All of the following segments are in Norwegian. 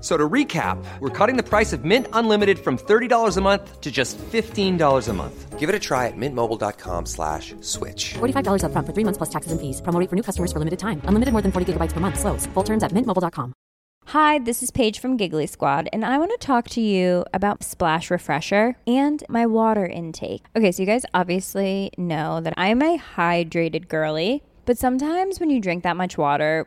F- So to recap, we're cutting the price of Mint Unlimited from $30 a month to just $15 a month. Give it a try at mintmobile.com slash switch. $45 upfront for three months plus taxes and fees. Promo for new customers for limited time. Unlimited more than 40 gigabytes per month. Slows. Full terms at mintmobile.com. Hi, this is Paige from Giggly Squad, and I want to talk to you about Splash Refresher and my water intake. Okay, so you guys obviously know that I'm a hydrated girly, but sometimes when you drink that much water,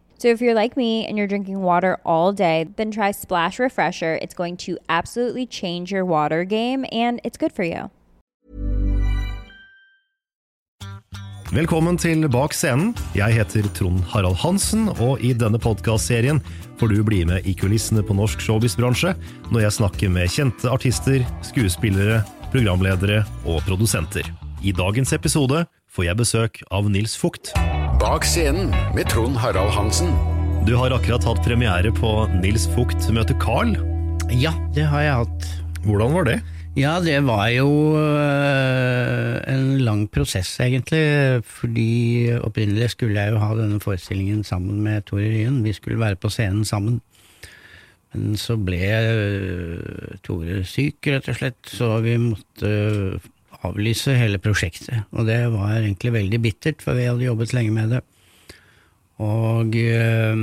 So if you're like me and you're drinking water all day, then try Splash Refresher. It's going to absolutely change your water game and it's good for you. Velkommen til Bak scenen. Jeg heter Trond Harald Hansen, og i denne podkastserien får du bli med i kulissene på norsk showbiz-bransje når jeg snakker med kjente artister, skuespillere, programledere og produsenter. I dagens episode får jeg besøk av Nils Fugt. Bak scenen med Trond Harald Hansen. Du har akkurat hatt premiere på Nils Fugt møter Carl. Ja, det har jeg hatt. Hvordan var det? Ja, det var jo øh, en lang prosess, egentlig. Fordi opprinnelig skulle jeg jo ha denne forestillingen sammen med Tore Ryen. Vi skulle være på scenen sammen. Men så ble øh, Tore syk, rett og slett, så vi måtte avlyse hele prosjektet. Og det var egentlig veldig bittert, for vi hadde jobbet lenge med det. Og, øh,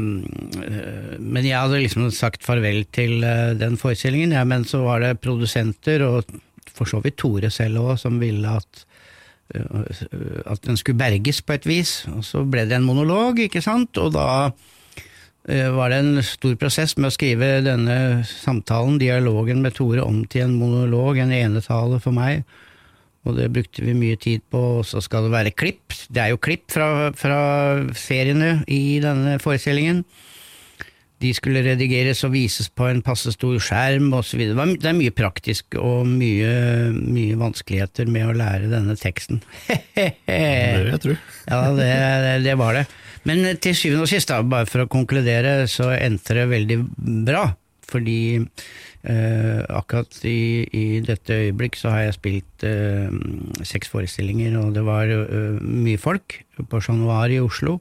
men jeg hadde liksom sagt farvel til øh, den forestillingen, ja, men så var det produsenter, og for så vidt Tore selv òg, som ville at, øh, at den skulle berges på et vis. Og så ble det en monolog, ikke sant, og da var det en stor prosess med å skrive denne samtalen, dialogen med Tore, om til en monolog, en enetale for meg. Og det brukte vi mye tid på, og så skal det være klipp. Det er jo klipp fra, fra seriene i denne forestillingen. De skulle redigeres og vises på en passe stor skjerm osv. Det, var- det er mye praktisk og mye, mye vanskeligheter med å lære denne teksten. Det vil jeg tro. Ja, det, det var det. Men til syvende og sist, da, bare for å konkludere, så endte det veldig bra. Fordi eh, akkurat i, i dette øyeblikk så har jeg spilt eh, seks forestillinger, og det var eh, mye folk på Chat Noir i Oslo.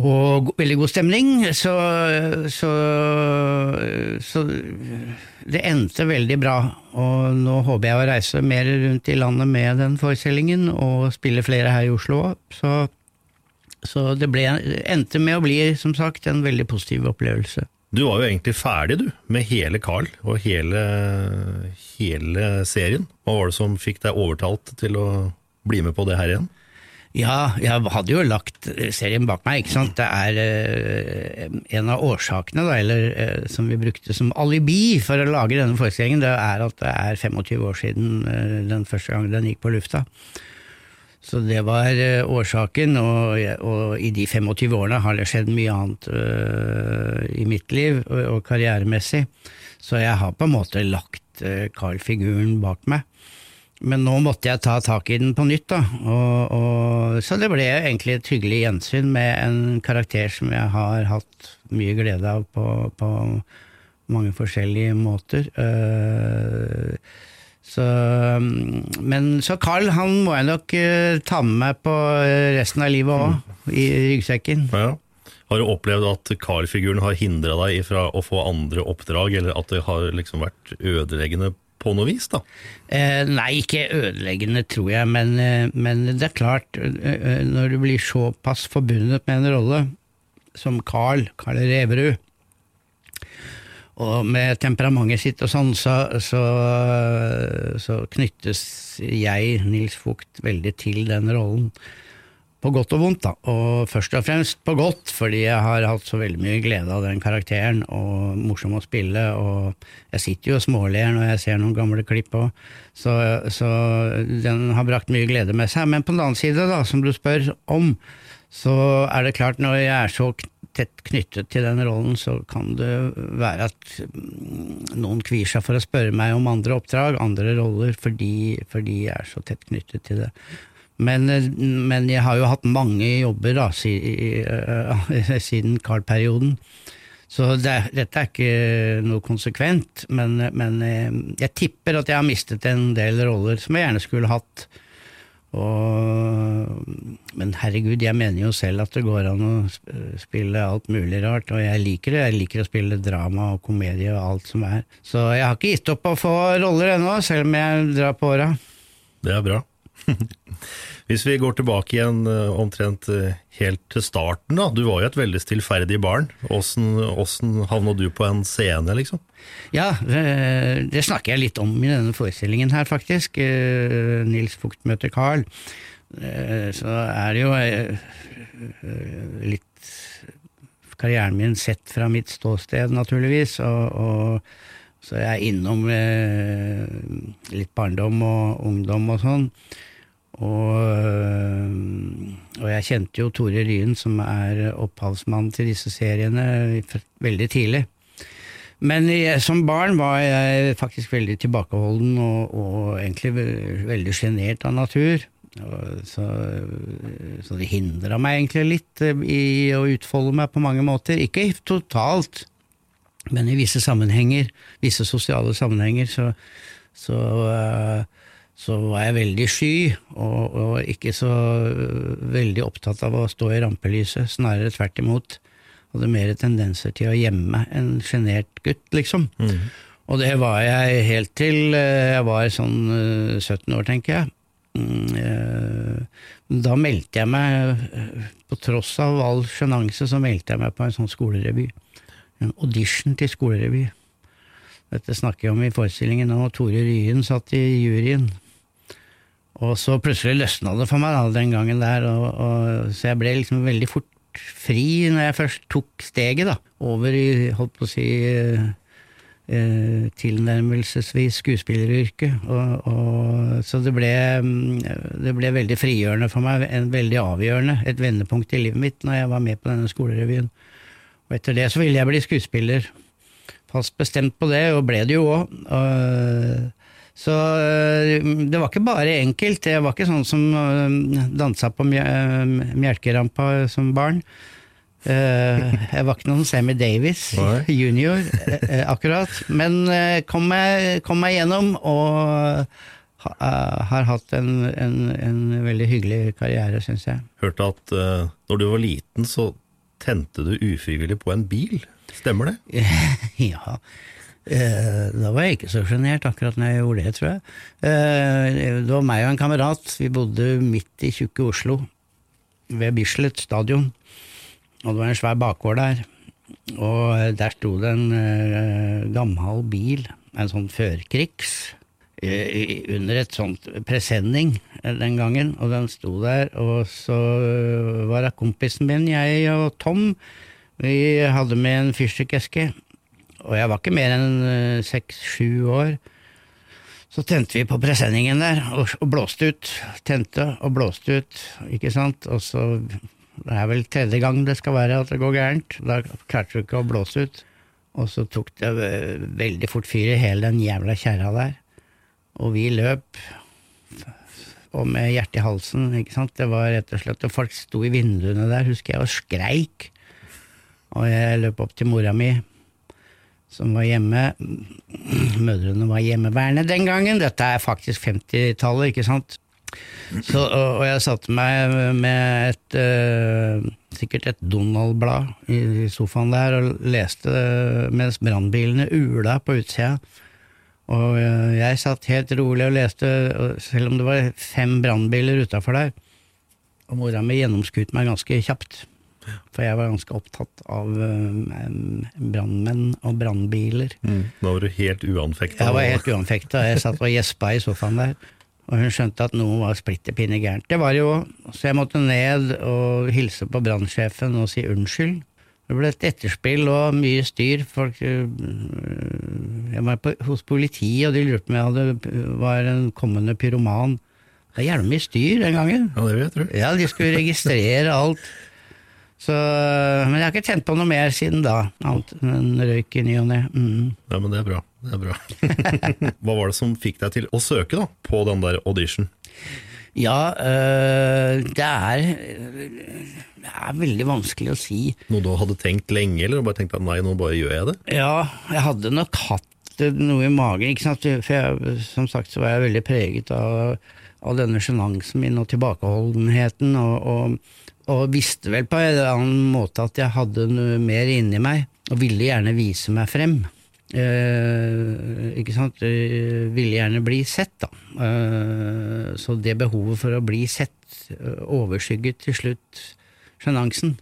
Og veldig god stemning, så, så, så det endte veldig bra. Og nå håper jeg å reise mer rundt i landet med den forestillingen, og spille flere her i Oslo òg. Så, så det ble, endte med å bli, som sagt, en veldig positiv opplevelse. Du var jo egentlig ferdig, du, med hele Carl og hele, hele serien. Hva var det som fikk deg overtalt til å bli med på det her igjen? Ja, jeg hadde jo lagt serien bak meg, ikke sant. Det er eh, en av årsakene, da, eller eh, som vi brukte som alibi for å lage denne forestillingen, det er at det er 25 år siden eh, den første gang den gikk på lufta. Så det var eh, årsaken, og, og i de 25 årene har det skjedd mye annet øh, i mitt liv og, og karrieremessig, så jeg har på en måte lagt øh, Carl-figuren bak meg. Men nå måtte jeg ta tak i den på nytt, da. Og, og, så det ble egentlig et hyggelig gjensyn med en karakter som jeg har hatt mye glede av på, på mange forskjellige måter. Eh, så, men så Carl, han må jeg nok eh, ta med meg på resten av livet òg, i ryggsekken. Ja. Har du opplevd at Carl-figuren har hindra deg fra å få andre oppdrag, eller at det har liksom vært ødeleggende på noe vis, da? Eh, nei, ikke ødeleggende, tror jeg, men, eh, men det er klart, eh, eh, når du blir såpass forbundet med en rolle som Carl, Carl Reverud, og med temperamentet sitt og sånn, så, så, så knyttes jeg, Nils Vogt, veldig til den rollen. På godt og vondt, da. Og først og fremst på godt, fordi jeg har hatt så veldig mye glede av den karakteren, og morsom å spille, og jeg sitter jo og småler når jeg ser noen gamle klipp òg, så, så den har brakt mye glede med seg. Men på den annen side, da, som du spør om, så er det klart, når jeg er så tett knyttet til den rollen, så kan det være at mm, noen kvier seg for å spørre meg om andre oppdrag, andre roller, fordi, fordi jeg er så tett knyttet til det. Men, men jeg har jo hatt mange jobber da, siden Carl-perioden. Så det, dette er ikke noe konsekvent, men, men, jeg tipper at jeg har mistet en del roller som jeg gjerne skulle hatt. Og, men herregud, jeg mener jo selv at det går an å spille alt mulig rart, og jeg liker det. Jeg liker å spille drama og komedie og alt som er. Så jeg har ikke gitt opp å få roller ennå, selv om jeg drar på åra. Det er bra. Hvis vi går tilbake igjen omtrent helt til starten, da. Du var jo et veldig stillferdig barn. Åssen havna du på en scene, liksom? Ja, det snakker jeg litt om i denne forestillingen her, faktisk. Nils Fugt møter Carl. Så er det jo litt karrieren min sett fra mitt ståsted, naturligvis. Og, og så er jeg innom litt barndom og ungdom og sånn. Og, og, jeg kjente jo Tore Ryen, som er opphavsmann til disse seriene, veldig tidlig. Men jeg, som barn var jeg faktisk veldig tilbakeholden og, og egentlig veldig sjenert av natur. Så, så, det hindra meg egentlig litt i å utfolde meg på mange måter. Ikke totalt, men i visse sammenhenger, visse sosiale sammenhenger, så, så uh, så var jeg veldig sky, og, og, ikke så veldig opptatt av å stå i rampelyset, snarere tvert imot. Hadde mer tendenser til å gjemme en sjenert gutt, liksom. Mm. Og det var jeg helt til jeg var sånn 17 år, tenker jeg. Da meldte jeg meg, på tross av all sjenanse, så meldte jeg meg på en sånn skolerevy. En audition til skolerevy. Dette snakker jeg om i forestillingen, og Tore Ryen satt i juryen. Og så plutselig løsna det for meg da, den gangen der, og, og, så jeg ble liksom veldig fort fri når jeg først tok steget da, over i, holdt på å si, eh, tilnærmelsesvis skuespilleryrket. Og, og, så det ble, det ble veldig frigjørende for meg, en veldig avgjørende, et vendepunkt i livet mitt når jeg var med på denne skolerevyen. Og etter det så ville jeg bli skuespiller. Fast bestemt på det, og ble det jo òg. Så eh, det var ikke bare enkelt. Jeg var ikke sånn som eh, dansa på melkerampa som barn. Eh, jeg var ikke noen Sammy Davis junior, akkurat. Men kom meg, kom meg gjennom, og har hatt en, en, en veldig hyggelig karriere, syns jeg. Hørte at uh, når du var liten, så tente du ufrivillig på en bil. Stemmer det? ja. Eh, da var jeg ikke så sjenert akkurat når jeg gjorde det, tror jeg. Eh, det var meg og en kamerat. Vi bodde midt i tjukke Oslo, ved Bislett stadion. Og det var en svær bakgård der. Og der sto det en gammel bil, en sånn førkrigs, under et sånt presenning den gangen. Og den sto der, og så var det kompisen min, jeg og Tom, vi hadde med en fyrstikkeske og jeg var ikke mer enn eh, seks-sju år. Så tente vi på presenningen der, og, og blåste ut. Tente og blåste ut, ikke sant. Og så Det er vel tredje gang det skal være at det går gærent. Da klarte vi ikke å blåse ut. Og så tok det eh, veldig fort fyr i hele den jævla kjerra der. Og vi løp, og med hjertet i halsen, ikke sant. Det var rett og slett Og folk sto i vinduene der, husker jeg, og skreik. Og jeg løp opp til mora mi som var hjemme. Mødrene var hjemmeværende den gangen. Dette er faktisk 50-tallet, ikke sant. Så, og jeg satte meg med et uh, sikkert et Donald-blad i sofaen der og leste mens brannbilene ula på utsida. Og uh, jeg satt helt rolig og leste, og selv om det var fem brannbiler utafor der. Og mora mi gjennomskuet meg ganske kjapt. For jeg var ganske opptatt av um, brannmenn og brannbiler. Da var du helt uanfekta. Jeg var helt uanfekta. Jeg satt og gjespa i sofaen der. Og hun skjønte at noe var splitter pinne gærent. Det var jo, så jeg måtte ned og hilse på brannsjefen og si unnskyld. Det ble et etterspill og mye styr. Folk, øh, jeg var på, hos politiet, og de lurte på om jeg hadde, var en kommende pyroman. Det er jævlig mye styr den gangen. Ja, det vil jeg tro. Ja, de skulle registrere alt. Så, men jeg har ikke tent på noe mer siden da, annet enn røyk i ny og ne. Mm. Ja, men det er bra. Det er bra. Hva var det som fikk deg til å søke da, på den der audition? Ja, øh, det er Det er veldig vanskelig å si. Noe du hadde tenkt lenge, eller bare tenkt at nei, nå bare gjør jeg det? Ja, jeg hadde nok hatt noe i magen, ikke sant? for jeg, som sagt så var jeg veldig preget av, av denne sjenansen min og tilbakeholdenheten, og, og, og, visste vel på en eller annen måte at jeg hadde noe mer inni meg, og ville gjerne vise meg frem. Eh, ikke sant? Eh, ville gjerne bli sett, da. Eh, så det behovet for å bli sett eh, overskygget til slutt sjenansen.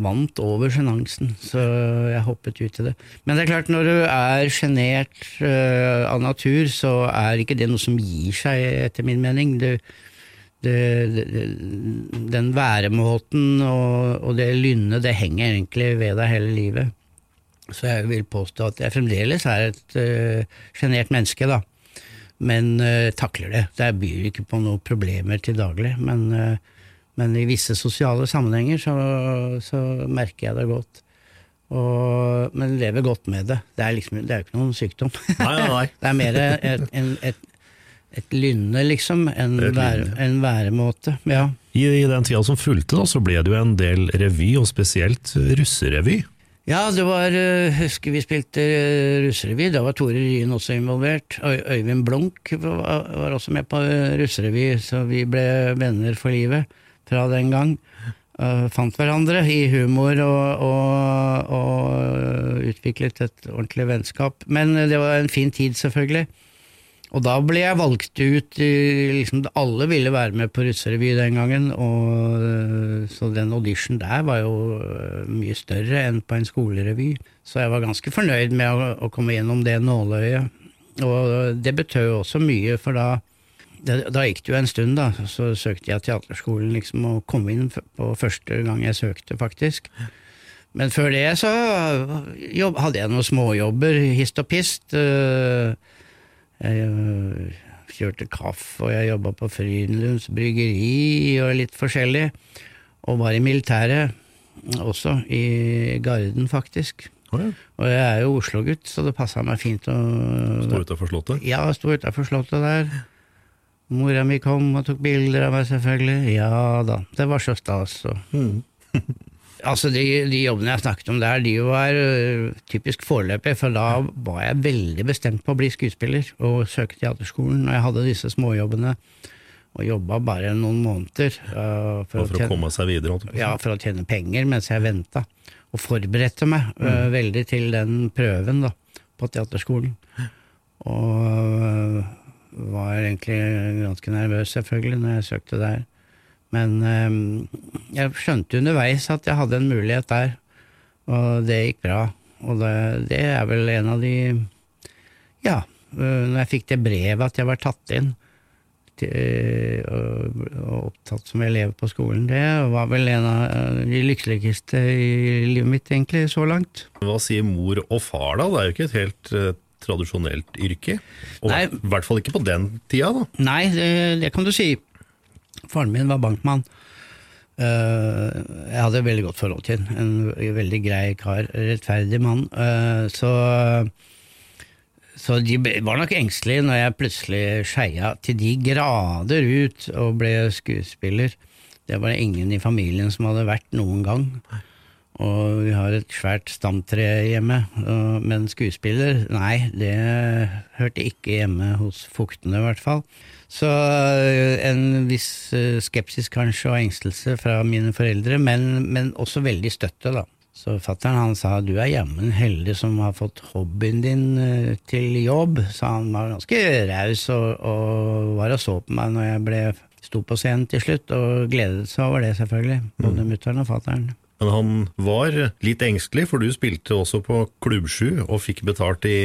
Vant over sjenansen, så jeg hoppet ut i det. Men det er klart, når du er sjenert eh, av natur, så er ikke det noe som gir seg, etter min mening. Det, det, det, den væremåten og, og det lynnet, det henger egentlig ved deg hele livet. Så jeg vil påstå at jeg fremdeles er et sjenert uh, menneske, da. Men uh, takler det. Det byr ikke på noen problemer til daglig. Men uh, men i visse sosiale sammenhenger så, så merker jeg det godt. Og, men lever godt med det. Det er liksom, det er jo ikke noen sykdom. Nei, nei, nei. det er mer et, en, et, et lynne, liksom, en, vær, en væremåte. Ja. I, I, den tida som fulgte, da, så ble det jo en del revy, og spesielt russerevy. Ja, det var Husker vi spilte russerevy. Da var Tore Ryen også involvert. Øyvind Blunk var, var også med på russerevy, så vi ble venner for livet fra den gang. Uh, fant hverandre i humor og, og, og, utviklet et ordentlig vennskap. Men det var en fin tid, selvfølgelig. Og da ble jeg valgt ut liksom, Alle ville være med på russerevy den gangen, og, så den audition der var jo mye større enn på en skolerevy. Så jeg var ganske fornøyd med å, å komme gjennom det nåløyet. Og det betød jo også mye, for da det, da gikk det jo en stund, da. Så søkte jeg teaterskolen, liksom, og kom inn på første gang jeg søkte, faktisk. Men før det så jobb, hadde jeg noen småjobber, hist og pist. Eh, jeg eh, kjørte kaffe, og jeg jobba på Frydenlunds bryggeri og litt forskjellig. Og var i militæret også, i Garden, faktisk. Oh, ja. Og jeg er jo Oslo-gutt, så det passa meg fint å Stå utafor Slottet? Ja, stå utafor Slottet der. Mora mi kom og tok bilder av meg, selvfølgelig. Ja da, det var så stas. Mm. altså, de, de, jobbene jeg snakket om der, de var uh, typisk foreløpige, for da var jeg veldig bestemt på å bli skuespiller og søke teaterskolen, og jeg hadde disse småjobbene. Og jobba bare noen måneder. Uh, for, for å, tjene, komme seg videre? Ja, for å tjene penger mens jeg venta. Og forberedte meg uh, mm. veldig til den prøven da, på teaterskolen. Og var egentlig ganske nervøs, selvfølgelig, når jeg søkte der. Men um, jeg skjønte underveis at jeg hadde en mulighet der, og det gikk bra. Og det, det er vel en av de Ja, når jeg fikk det brevet at jeg var tatt inn til, og, og, opptatt som elev på skolen, det var vel en av de lykkeligste i livet mitt, egentlig, så langt. Hva sier mor og far, da? Det er jo ikke et helt tradisjonelt yrke. Og. I hvert fall ikke på den tida, da. Nei, det, det kan du si. Faren min var bankmann. Uh, jeg hadde veldig godt forhold til en veldig grei kar, rettferdig mann. Uh, så, så de var nok engstelige når jeg plutselig skeia til de grader ut og ble skuespiller. Det var det ingen i familien som hadde vært noen gang. Og vi har et svært stamtre hjemme. Men skuespiller, nei, det hørte ikke hjemme hos fuktene, i hvert fall. Så eh, en viss eh, skepsis kanskje og engstelse fra mine foreldre, men, men også veldig støtte, da. Så fattern han sa du er jammen heldig som har fått hobbyen din eh, til jobb. Så han var ganske raus og, og var og så på meg når jeg ble, sto på scenen til slutt, og gledet seg over det, selvfølgelig. Både mutter'n og fattern. Men han var litt engstelig, for du spilte også på Klubb 7 og fikk betalt i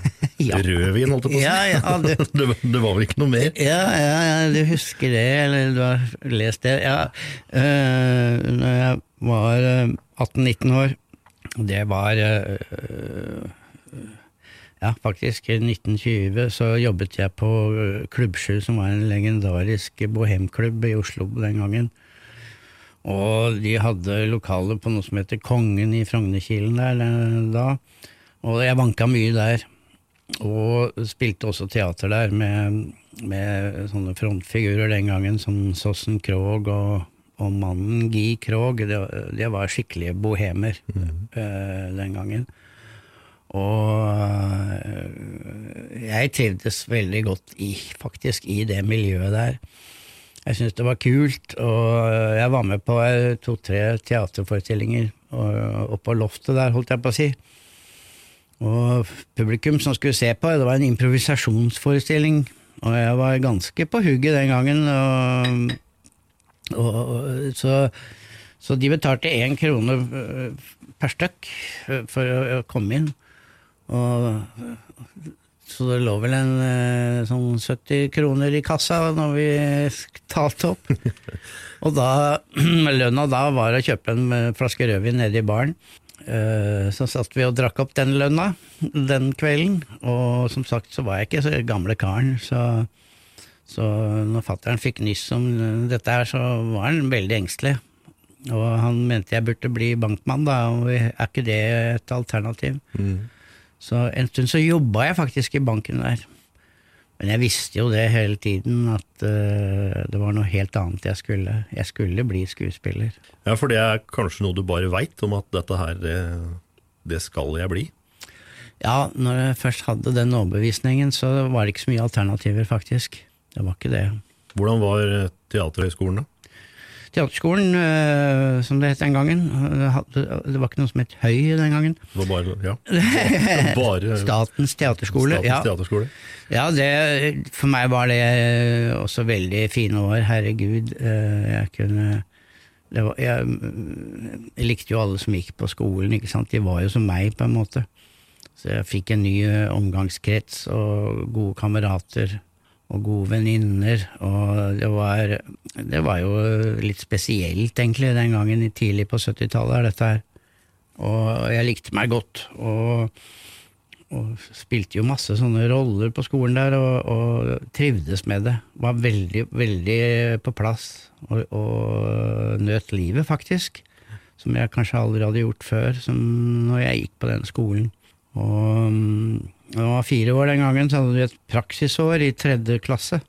Ja. rødvin, holdt jeg på å si. Ja, ja, det- det, det var vel ikke noe mer? Ja, ja, du husker det, eller du har lest det. Ja, øh, når jeg var øh, 18-19 år, det var øh, ja, faktisk i 1920, så jobbet jeg på øh, Klubb 7, som var en legendarisk bohemklubb i Oslo den gangen. Og de hadde lokaler på noe som heter Kongen i Frognerkilen der øh, da, og jeg vanka mye der. Og spilte også teater der med, med sånne frontfigurer den gangen, som Sossen Krog og, og mannen Guy Krog. Det, det var skikkelige bohemer eh, den gangen. Og eh, jeg trivdes veldig godt i, faktisk, i det miljøet der. Jeg syntes det var kult, og jeg var med på eh, to-tre teaterforestillinger oppe oppå loftet der, holdt jeg på å si. Og publikum som skulle se på, det var en improvisasjonsforestilling, og jeg var ganske på hugget den gangen. Og, og, så, så de betalte én krone per stykk for å komme inn. Og, så det lå vel en øh, sånn 70 kroner i kassa når vi talte opp. Og da, lønna da var å kjøpe en øh, flaske rødvin nede i baren. Eh, Så satt vi og drakk opp den lønna den kvelden, og som sagt så var jeg ikke så gamle karen, så, så når fattern fikk nyss om dette her, så var han veldig engstelig. Og han mente jeg burde bli bankmann, da, og er ikke det et alternativ? Så en stund så jobba jeg faktisk i banken der. Men jeg visste jo det hele tiden, at uh, det var noe helt annet jeg skulle. Jeg skulle bli skuespiller. Ja, for det er kanskje noe du bare veit om at dette her, det, det skal jeg bli. Ja, når jeg først hadde den overbevisningen, så var det ikke så mye alternativer, faktisk. Det var ikke det. Hvordan var eh, Teaterhøgskolen da? Teaterskolen, uh, som det het den gangen, øh, det var ikke noe som het Høy den gangen. Det var bare, ja. bare Statens teaterskole. Statens ja. teaterskole. Ja, det, for meg var det også veldig fine år, herregud. Eh, Jeg kunne det var, jeg, jeg likte jo alle som gikk på skolen, ikke sant. De var jo som meg, på en måte. Så jeg fikk en ny eh, omgangskrets og gode kamerater og gode venninner. Og det var, det var jo litt spesielt, egentlig, den gangen tidlig på 70-tallet, dette her. Og jeg likte meg godt. og og spilte jo masse sånne roller på skolen der, og, og trivdes med det. Var veldig, veldig på plass, og, og nøt livet, faktisk. Som jeg kanskje aldri hadde gjort før, som når jeg gikk på den skolen. Og da jeg var fire år den gangen, så hadde vi et praksisår i tredje klasse.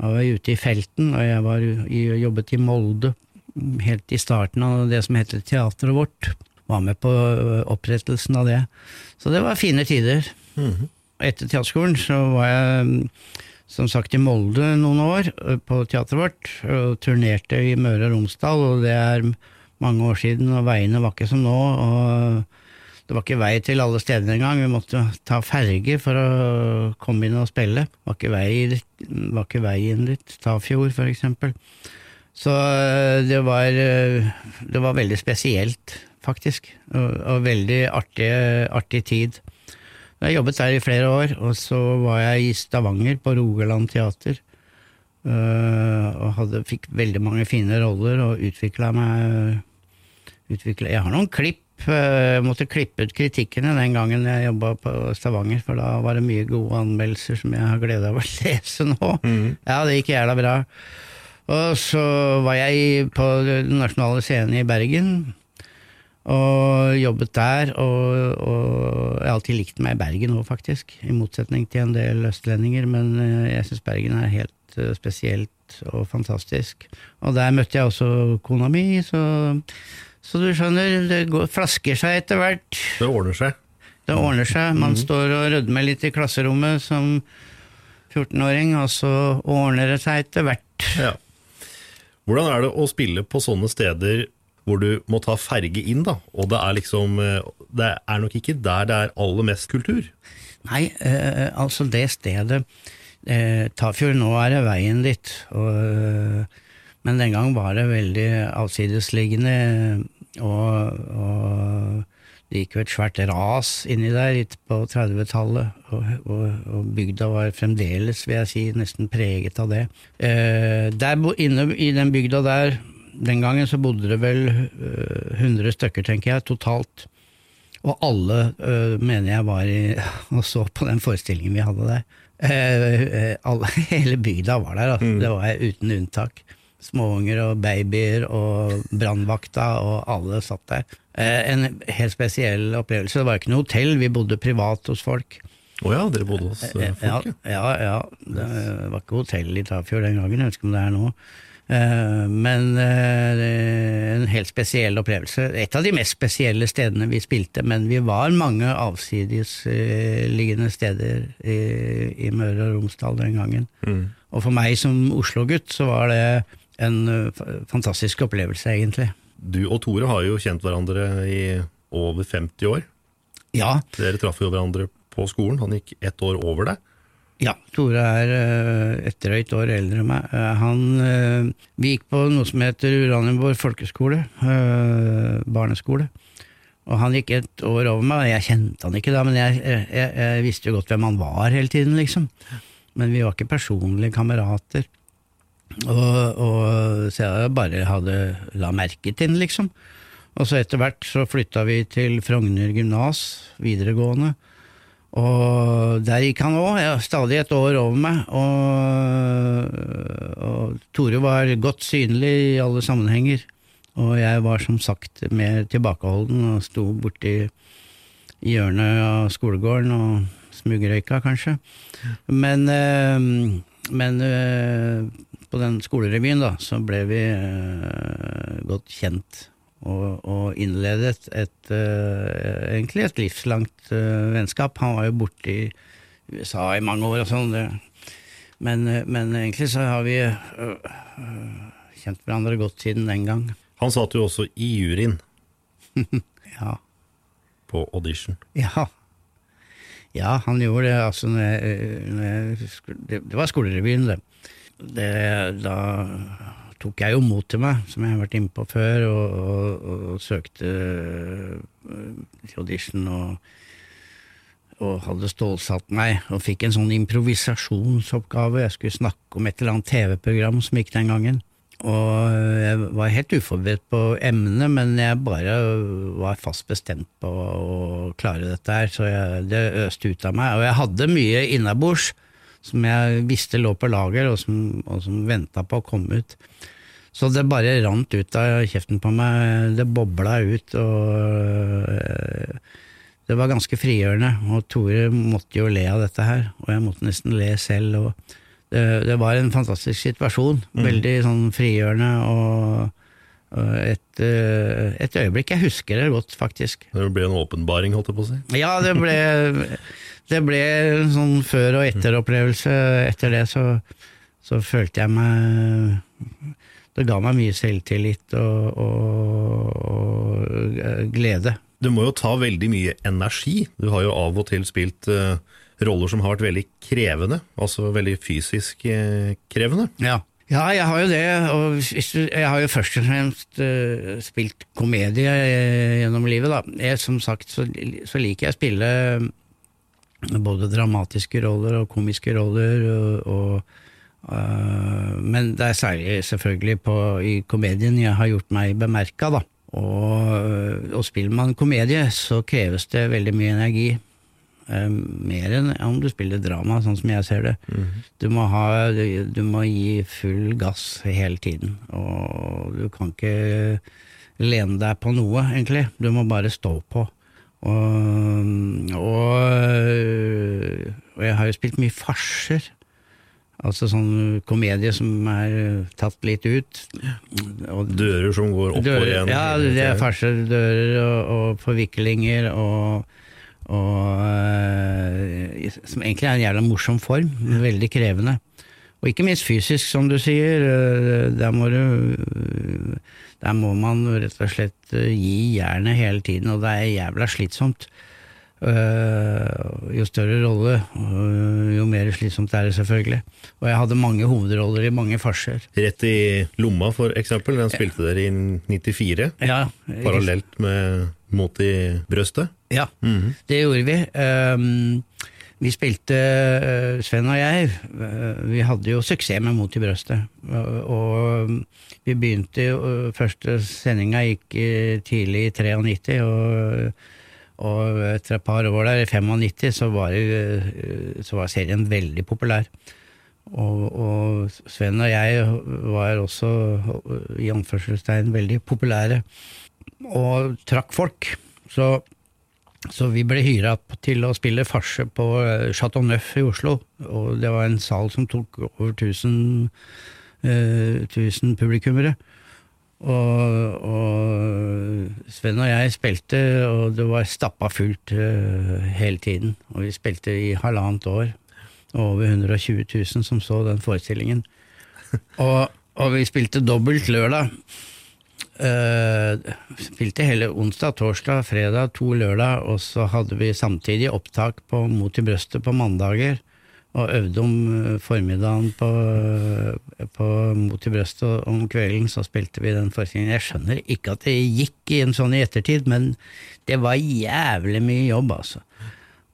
Da var jeg ute i felten, og jeg var i, jobbet i Molde helt i starten av det som heter Teatret vårt var med på opprettelsen av det. Så det var fine tider. Etter teaterskolen så var jeg mm, som sagt i Molde noen år på teatret vårt, og turnerte i Møre og Romsdal, og det er mange år siden, og veiene var ikke som nå. og det var ikke vei til alle stedene engang, vi måtte ta ferge for å komme inn og spille. Det var ikke vei, var ikke vei inn dit, Tafjord for eksempel. Så øh, det var, øh, det var veldig spesielt, faktisk, og, og veldig artig, artig tid. Jeg jobbet der i flere år, og så var jeg i Stavanger på Rogaland Teater. øh, og hadde, fikk veldig mange fine roller og utvikla meg utviklet. Jeg har noen klipp. Øh, Jeg måtte klippe ut kritikkene den gangen jeg jobba på Stavanger, for da var det mye gode anmeldelser som jeg har glede av å lese nå. Ja, det gikk jævla bra. Og så var jeg på Den nasjonale scenen i Bergen, og jobbet der. Og, og jeg har alltid likt meg i Bergen òg, faktisk. I motsetning til en del østlendinger, men eh, jeg syns Bergen er helt eh, spesielt og fantastisk. Og der møtte jeg også kona mi, så, så du skjønner, det går, flasker seg etter hvert. Det ordner seg. Det ordner seg. Man står og rødmer litt i klasserommet som 14-åring, og så ordner det seg etter hvert. Ja. Hvordan er det å spille på sånne steder hvor du må ta ferge inn, da. Og det er liksom eh, Det er nok ikke der det er aller mest kultur. Nei, eh, altså det stedet eh, Tafjord, nå er det veien ditt. Og, eh, men den gang var det veldig avsidesliggende, og, og det gikk jo et svært ras inni der på 30-tallet, og, og, og, bygda var fremdeles, vil jeg si, nesten preget av det. Eh, der inne i den bygda der, den gangen så bodde det vel eh, 100 stykker, tenker jeg, totalt. Og alle eh, mener jeg var i, og så på den forestillingen vi hadde der. Eh, alle, hele bygda var der, altså. Mm. det var uten unntak småunger og babyer og brannvakta, og alle satt der. Eh, en helt spesiell opplevelse. Det var ikke noe hotell, vi bodde privat hos folk. Å oh ja, dere bodde hos uh, folk? Ja, ja, ja. Det var ikke hotell i Tafjord den gangen, jeg husker om det er nå. Men en helt spesiell opplevelse. Et av de mest spesielle stedene vi spilte, men vi var mange avsidesliggende steder i, i Møre og Romsdal den gangen. Mm. Og for meg som Oslo-gutt så var det en fantastisk opplevelse, egentlig. Du og Tore har jo kjent hverandre i over 50 år. Ja. Dere traff jo hverandre på skolen. Han gikk ett år over deg. Ja, Tore er et drøyt år eldre enn meg. Han, vi gikk på noe som heter Uranienborg folkeskole, barneskole. Og han gikk et år over meg, og jeg kjente han ikke da, men jeg, jeg, jeg visste jo godt hvem han var hele tiden, liksom. Men vi var ikke personlige kamerater. Og, og, så jeg bare hadde la merke til den, liksom. Og så etter hvert så flytta vi til Frogner gymnas, videregående. Og der gikk han òg, stadig et år over meg. Og, og, Tore var godt synlig i alle sammenhenger. Og jeg var som sagt mer tilbakeholden og sto borti hjørnet av skolegården og smugrøyka, kanskje. Men, eh, men eh, på den skolerevyen, da, så ble vi uh, godt kjent. Og, og innledet et, uh, egentlig et livslangt uh, vennskap. Han var jo borte i USA i mange år og sånn. Men, men, egentlig så har vi kjent hverandre godt siden den gang. Han satt jo også i juryen. ja. På audition. Ja. Ja, han gjorde det. Altså, når jeg, når jeg, det, det var skolerevyen, det det, da tok jeg jo mot til meg, som jeg har vært inne på før, og, og, og søkte uh, til audition og, og hadde stålsatt meg, og fikk en sånn improvisasjonsoppgave. Jeg skulle snakke om et eller annet TV-program som gikk den gangen. Og jeg var helt uforberedt på emnet, men jeg bare var fast bestemt på å klare dette her, så jeg, det øste ut av meg. Og jeg hadde mye innabords som jeg visste lå på lager, og som, og som venta på å komme ut. Så det bare rant ut av kjeften på meg. Det bobla ut, og øh, det var ganske frigjørende. Og Tore måtte jo le av dette her, og jeg måtte nesten le selv. og det, det var en fantastisk situasjon. Mm. Veldig sånn frigjørende og et, øh, et, øyeblikk. Jeg husker det godt, faktisk. Det ble en åpenbaring, holdt jeg på å si? Ja, det ble det ble en sånn før- og etter-opplevelse. Etter det så, så, følte jeg meg Det ga meg mye selvtillit og, og, og, glede. Du må jo ta veldig mye energi. Du har jo av og til spilt uh, roller som har vært veldig krevende, altså veldig fysisk uh, krevende. Ja. Ja, jeg har jo det. Og jeg har jo først og fremst uh, spilt komedie gjennom livet, da. Jeg, som sagt så, så, liker jeg å spille både dramatiske roller og komiske roller. Og, og, uh, men det er særlig selvfølgelig på, i komedien jeg har gjort meg bemerka, da. Og, og, spiller man komedie, så kreves det veldig mye energi. Uh, mer enn om du spiller drama, sånn som jeg ser det. Mm. Du, må ha, du, du, må gi full gass hele tiden. Og du kan ikke lene deg på noe, egentlig. Du må bare stå på. Og, og, og, jeg har jo spilt mye farser. Altså sånn komedie som er tatt litt ut. Og, dører som går opp dører, og igjen? Ja, det er farser, dører og, og forviklinger og, og uh, Som egentlig er en jævla morsom form. men Veldig krevende. Og ikke minst fysisk, som du sier. eh, Der må, du, der må man rett og slett eh, gi jernet hele tiden, og det er jævla slitsomt. Eh, jo større rolle, jo mer slitsomt er det selvfølgelig. Og jeg hadde mange hovedroller i mange farser. Rett i lomma, for eksempel. Den spilte dere i 94, Ja, parallelt med Mot i brøstet. Ja, det gjorde vi. Um, vi spilte, uh, Sven og jeg, uh, vi hadde jo suksess med Mot i brøstet. Og, um, vi begynte jo, uh, første sendinga gikk tidlig i 93, og, og etter et par år der, i 95, så var, det, så var serien veldig populær. Og, og Sven og jeg var også, i anførselstegn, veldig populære og trakk folk. Så, så vi ble hyra til å spille farse på eh, Chateau Neuf i Oslo, og det var en sal som tok over 1000, eh, 1000 publikummere. Og, og Sven og jeg spilte, og det var stappa fullt eh, hele tiden. Og vi spilte i halvannet år. og Over 120 000 som så den forestillingen. Og, og vi spilte dobbelt lørdag. Uh, spilte hele onsdag, torsdag, fredag, to lørdag, og så hadde vi samtidig opptak på Mot i brøstet på mandager. Og øvde om eh, formiddagen på, på Mot i brøstet, og om kvelden så spilte vi den forestillingen. Jeg skjønner ikke at det gikk i en sånn i ettertid, men det var jævlig mye jobb, altså.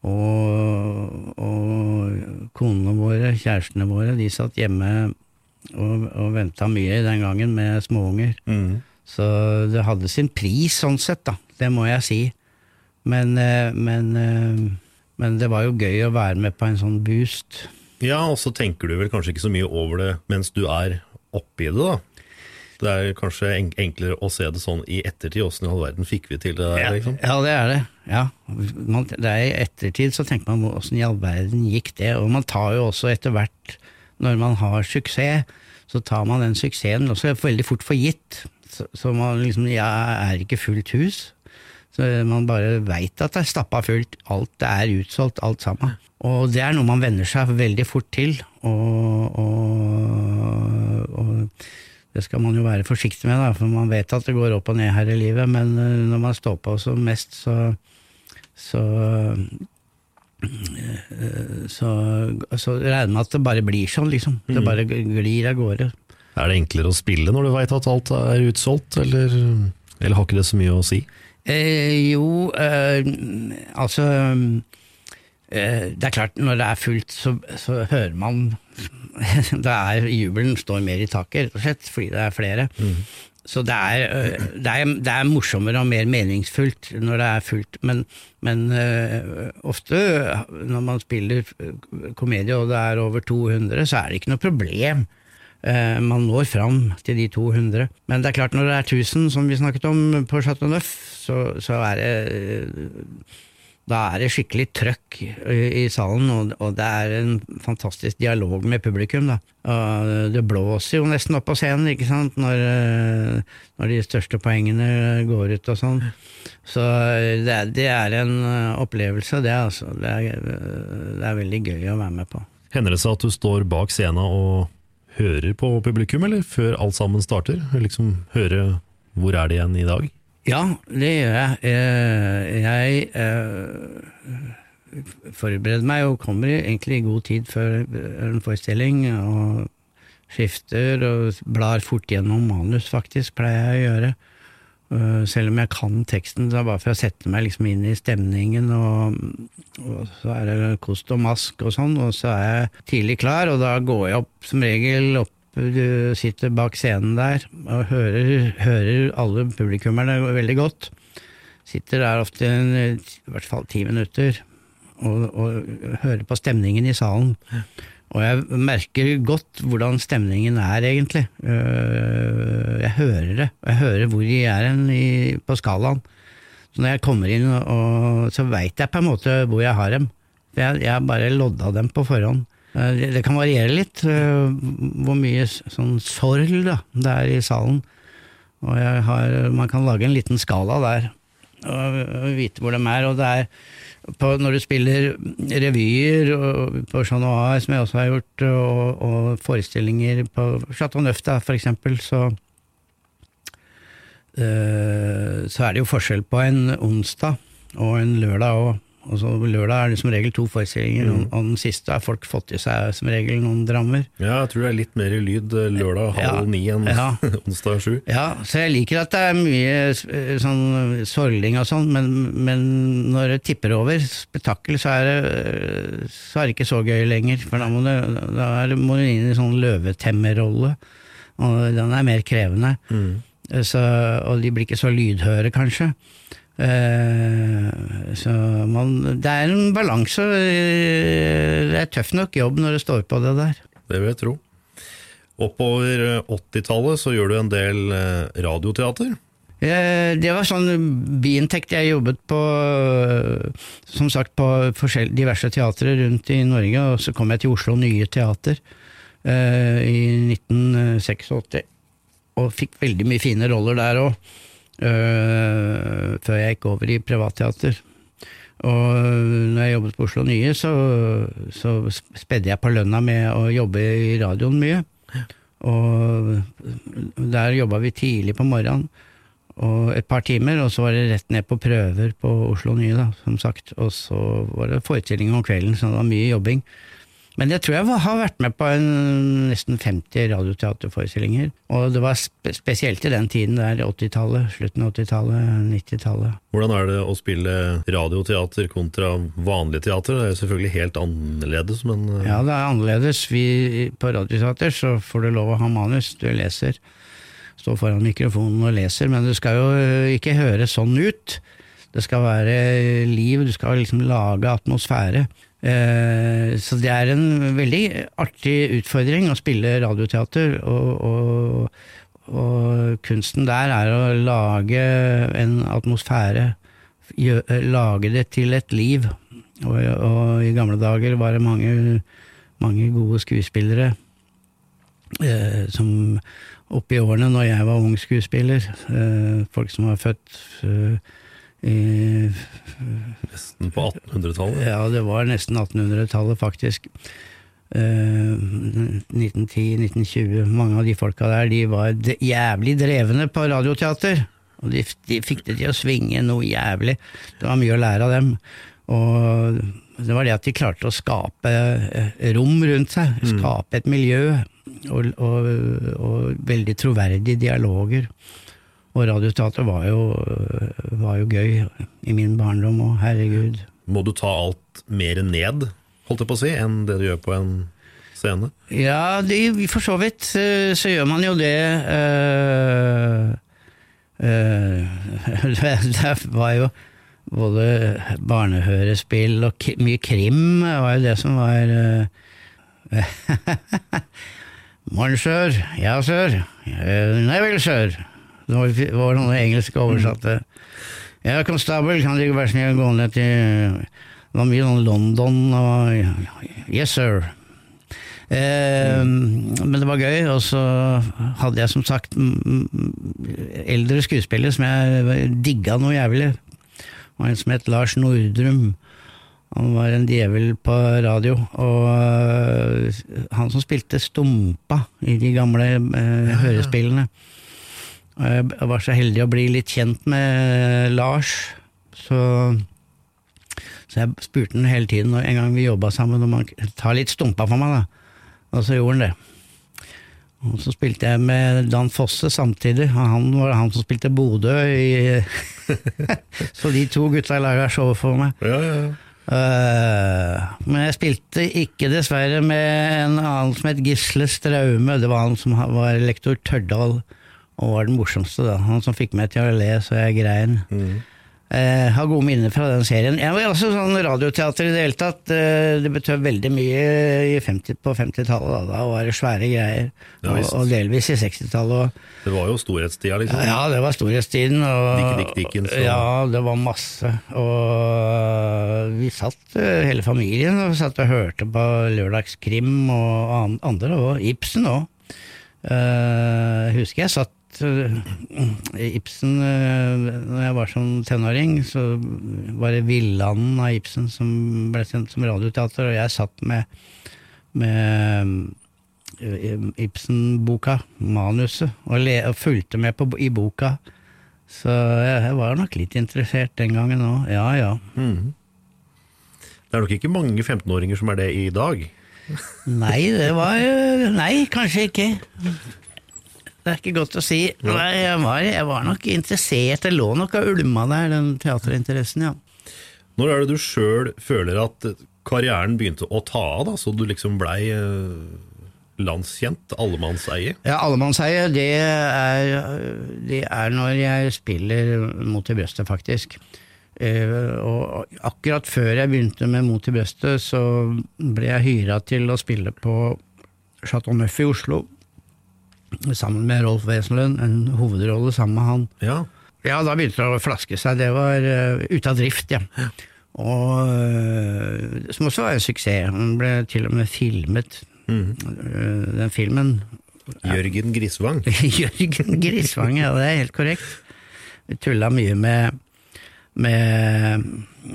Og, og konene våre, kjærestene våre, de satt hjemme og, og venta mye den gangen med småunger. Så det hadde sin pris sånn sett, da. Det må jeg si. Men, eh, men, eh, men det var jo gøy å være med på en sånn boost. Ja, og så tenker du vel kanskje ikke så mye over det mens du er oppi det, da. Det er kanskje enklere å se det sånn i ettertid. Åssen i all verden fikk vi til det der? Ja, liksom? ja det er det. Ja. Man, det er I ettertid så tenker man åssen i all verden gikk det? Og man tar jo også etter hvert, når man har suksess, så tar man den suksessen også veldig fort for gitt. Så, så man liksom Jeg er ikke fullt hus. Så man bare veit at det er stappa fullt. Alt det er utsolgt, alt sammen. Og det er noe man venner seg veldig fort til. Og, og, og det skal man jo være forsiktig med, da, for man vet at det går opp og ned her i livet, men eh, når man står på som mest, så så, eh, så, så regner man at det bare blir sånn, liksom. Det bare glir av gårde. Er det enklere å spille når du veit at alt er utsolgt, eller, eller har ikke det så mye å si? Eh, jo, eh, altså eh, Det er klart, når det er fullt, så, så hører man det er jubelen står mer i taket, rett og slett, fordi det er flere. Så det er, eh, det, er, det er morsommere og mer meningsfullt når det er fullt, men, men uh, ofte når man spiller eh, komedie og det er over 200, så er det ikke noe problem. Eh, man når fram til de 200. Men det er klart når det er 1000, som vi snakket om på Chateau Neuf, så, så er det eh, da er det skikkelig trøkk i, salen, og, det er en fantastisk dialog med publikum. Da. Og det blåser jo nesten opp på scenen ikke sant? Når, eh, når de største poengene går ut og sånn. Så det, er- det er en opplevelse, det. Altså. Det, er, det er veldig gøy å være med på. Hender det seg at du står bak scenen og hører på publikum, eller før alt sammen starter? Liksom høre hvor er det igjen i dag? Ja, det gjør jeg. Eh, Jeg eh, forbereder meg og kommer egentlig i god tid før en forestilling, og skifter og blar fort gjennom manus, faktisk, pleier jeg å gjøre. Eh, Selv om jeg kan teksten, så er det bare for å sette meg liksom inn i stemningen, og, og så er det kost og mask og sånn, og så er jeg tidlig klar, og da går jeg opp som regel opp du sitter bak scenen der og hører, hører alle publikummerne veldig godt. Sitter der ofte en, i hvert fall ti minutter og, og hører på stemningen i salen. Og jeg merker godt hvordan stemningen er, egentlig. Øh, Jeg hører det. Jeg hører hvor de er hen på skalaen. Så når jeg kommer inn, og, så veit jeg på en måte hvor jeg har dem. Jeg, jeg bare lodda dem på forhånd. Eh, Det, det kan variere litt øh, hvor mye sånn sorg da, det er i salen. Og har, man kan lage en liten skala der. og vite hvor de er. Og det er på, når du spiller revyer på Chat Noir, som jeg også har gjort, og, og forestillinger på Chateau Neuf, for eksempel, så eh, så er det jo forskjell på en onsdag og en lørdag òg. Og så Lørdag er det som regel to forestillinger, og, og den siste har folk fått i seg som regel noen drammer. Ja, jeg tror det er litt mer lyd eh, lørdag halv Ja. ni enn Ja. onsdag sju. Ja, så jeg liker at det er mye eh, sånn sorling og sånn, men, men når det tipper over spetakkel, så er det, eh, så er det ikke så gøy lenger. For da må du, da må du inn i sånn løvetemmerrolle, og den er mer krevende. Mm. Så, og de blir ikke så lydhøre, kanskje. Eh, så man, det er en balanse. eh, Det er tøff nok jobb når det står på det der. Det vil jeg tro. Oppover eh, 80-tallet så gjør du en del eh, radioteater. Eh, Det var sånn biinntekt jeg jobbet på, eh, som sagt på diverse teatre rundt i Norge, og så kom jeg til Oslo Nye Teater eh, i 1986, og fikk veldig mye fine roller der òg, før jeg gikk over i privatteater. Og når jeg jobbet på Oslo Nye, så, så spedde jeg på lønna med å jobbe i radioen mye. Og der jobba vi tidlig på morgenen, og et par timer, og så var det rett ned på prøver på Oslo Nye, da, som sagt. Og så var det forestilling om kvelden, så det var mye jobbing. Men jeg tror jeg har vært med på en, nesten 50 radioteaterforestillinger. Og det var spe spesielt i den tiden der, 80-tallet, slutten av 80-tallet, 90-tallet. Hvordan er det å spille radioteater kontra vanlig teater? Det er jo selvfølgelig helt annerledes, men eh, Ja, det er annerledes. Vi, på Radioteater så får du lov å ha manus, du leser. Står foran mikrofonen og leser, men du skal jo øh, ikke høre sånn ut. Det skal være liv, du skal liksom lage atmosfære. Eh, så det er en veldig artig utfordring å spille radioteater, og, og, og kunsten der er å lage en atmosfære, lage det til et liv. Og, og i gamle dager var det mange, mange gode skuespillere eh, som oppe i årene når jeg var ung skuespiller, eh, folk som var født eh, nesten på 1800-tallet. ja, det var nesten 1800-tallet, faktisk. Eh, 1910-1920. Mange av de folka der de var jævlig drevne på radioteater. Og de, de fikk det til å svinge noe jævlig. Det var mye å lære av dem. Og det var det at de klarte å skape eh, rom rundt seg. Skape et miljø. Og, og, og veldig troverdige dialoger. Og radioteater var jo, var jo gøy i min barndom, og herregud. Må du ta alt mer ned, holdt jeg på å si, enn det du gjør på en scene? Ja, det, for så vidt eh, så gjør man jo det. eh, eh, det var jo både barnehørespill og mye krim var jo det som var Morgen, sør. Ja, sør. Nei vel, sør. Det var, noen engelske oversatte. Ja, konstabel, kan ikke være snill å gå ned til Det var mye sånn London og Yes, sir. Eh, men det var gøy, og så hadde jeg som sagt eldre skuespillere som jeg digga noe jævlig. Det var en som het Lars Nordrum. Han var en djevel på radio, og øh, han som spilte Stumpa i de gamle øh, hørespillene. Og Jeg var så heldig å bli litt kjent med Lars, så, så jeg spurte han hele tiden, en gang vi jobba sammen, om han ta litt Stumpa for meg, da. Og så gjorde han det. Og så spilte jeg med Dan Fosse samtidig, og han var han som spilte Bodø i Så de to gutta laga show for meg. Ja, ja, ja. Eh, men jeg spilte ikke dessverre med en annen som het Gisle Straume. Det var han som var lektor Tørdal, og var den morsomste, da. Han som fikk meg til å le så jeg grein. Eh, har gode minner fra den serien. Jeg var også sånn radioteater i det hele tatt. Eh, det betød veldig mye i 50, på 50-tallet. Da. da var det svære greier. Ja, og, og delvis i 60-tallet òg. Det var jo storhetstida, liksom. Ja, det var storhetstiden. Og, Dick Dick Dickens og- Ja, det var masse. Og vi satt, eh, hele familien, og satt og hørte på lørdagskrim og andre, og Ibsen òg. Uh, husker jeg satt at øh, Ibsen øh, Når jeg var sånn tenåring, så var det Villanden av Ibsen som ble sendt som radioteater, og jeg satt med, med øh, Ibsen-boka, manuset, og, le, og fulgte med på, i boka. Så jeg, jeg var nok litt interessert den gangen òg. Ja ja. Det er nok ikke mange 15-åringer som er det i dag. Nei, det var Nei, kanskje ikke. Det er ikke godt å si. Nei, jeg, var, jeg var nok interessert, det lå nok og ulma der, den teaterinteressen, ja. Når er det du sjøl føler at karrieren begynte å ta av, da, så du liksom blei eh, landskjent, allemannseie? Ja, allemannseie, det er, det er når jeg spiller Mot i brøstet, faktisk. Eh, og akkurat før jeg begynte med Mot i brøstet, så ble jeg hyra til å spille på Chateau Neuf i Oslo. Sammen med Rolf Wesenlund, en hovedrolle sammen med han. Ja. Ja, da begynte det å flaske seg. Det var uh, ute av drift, ja. Og uh, Som også var en suksess. Den ble til og med filmet. Uh, den filmen Jørgen Grisvang. Jørgen Grisvang, ja, det er helt korrekt. Vi tulla mye med, med,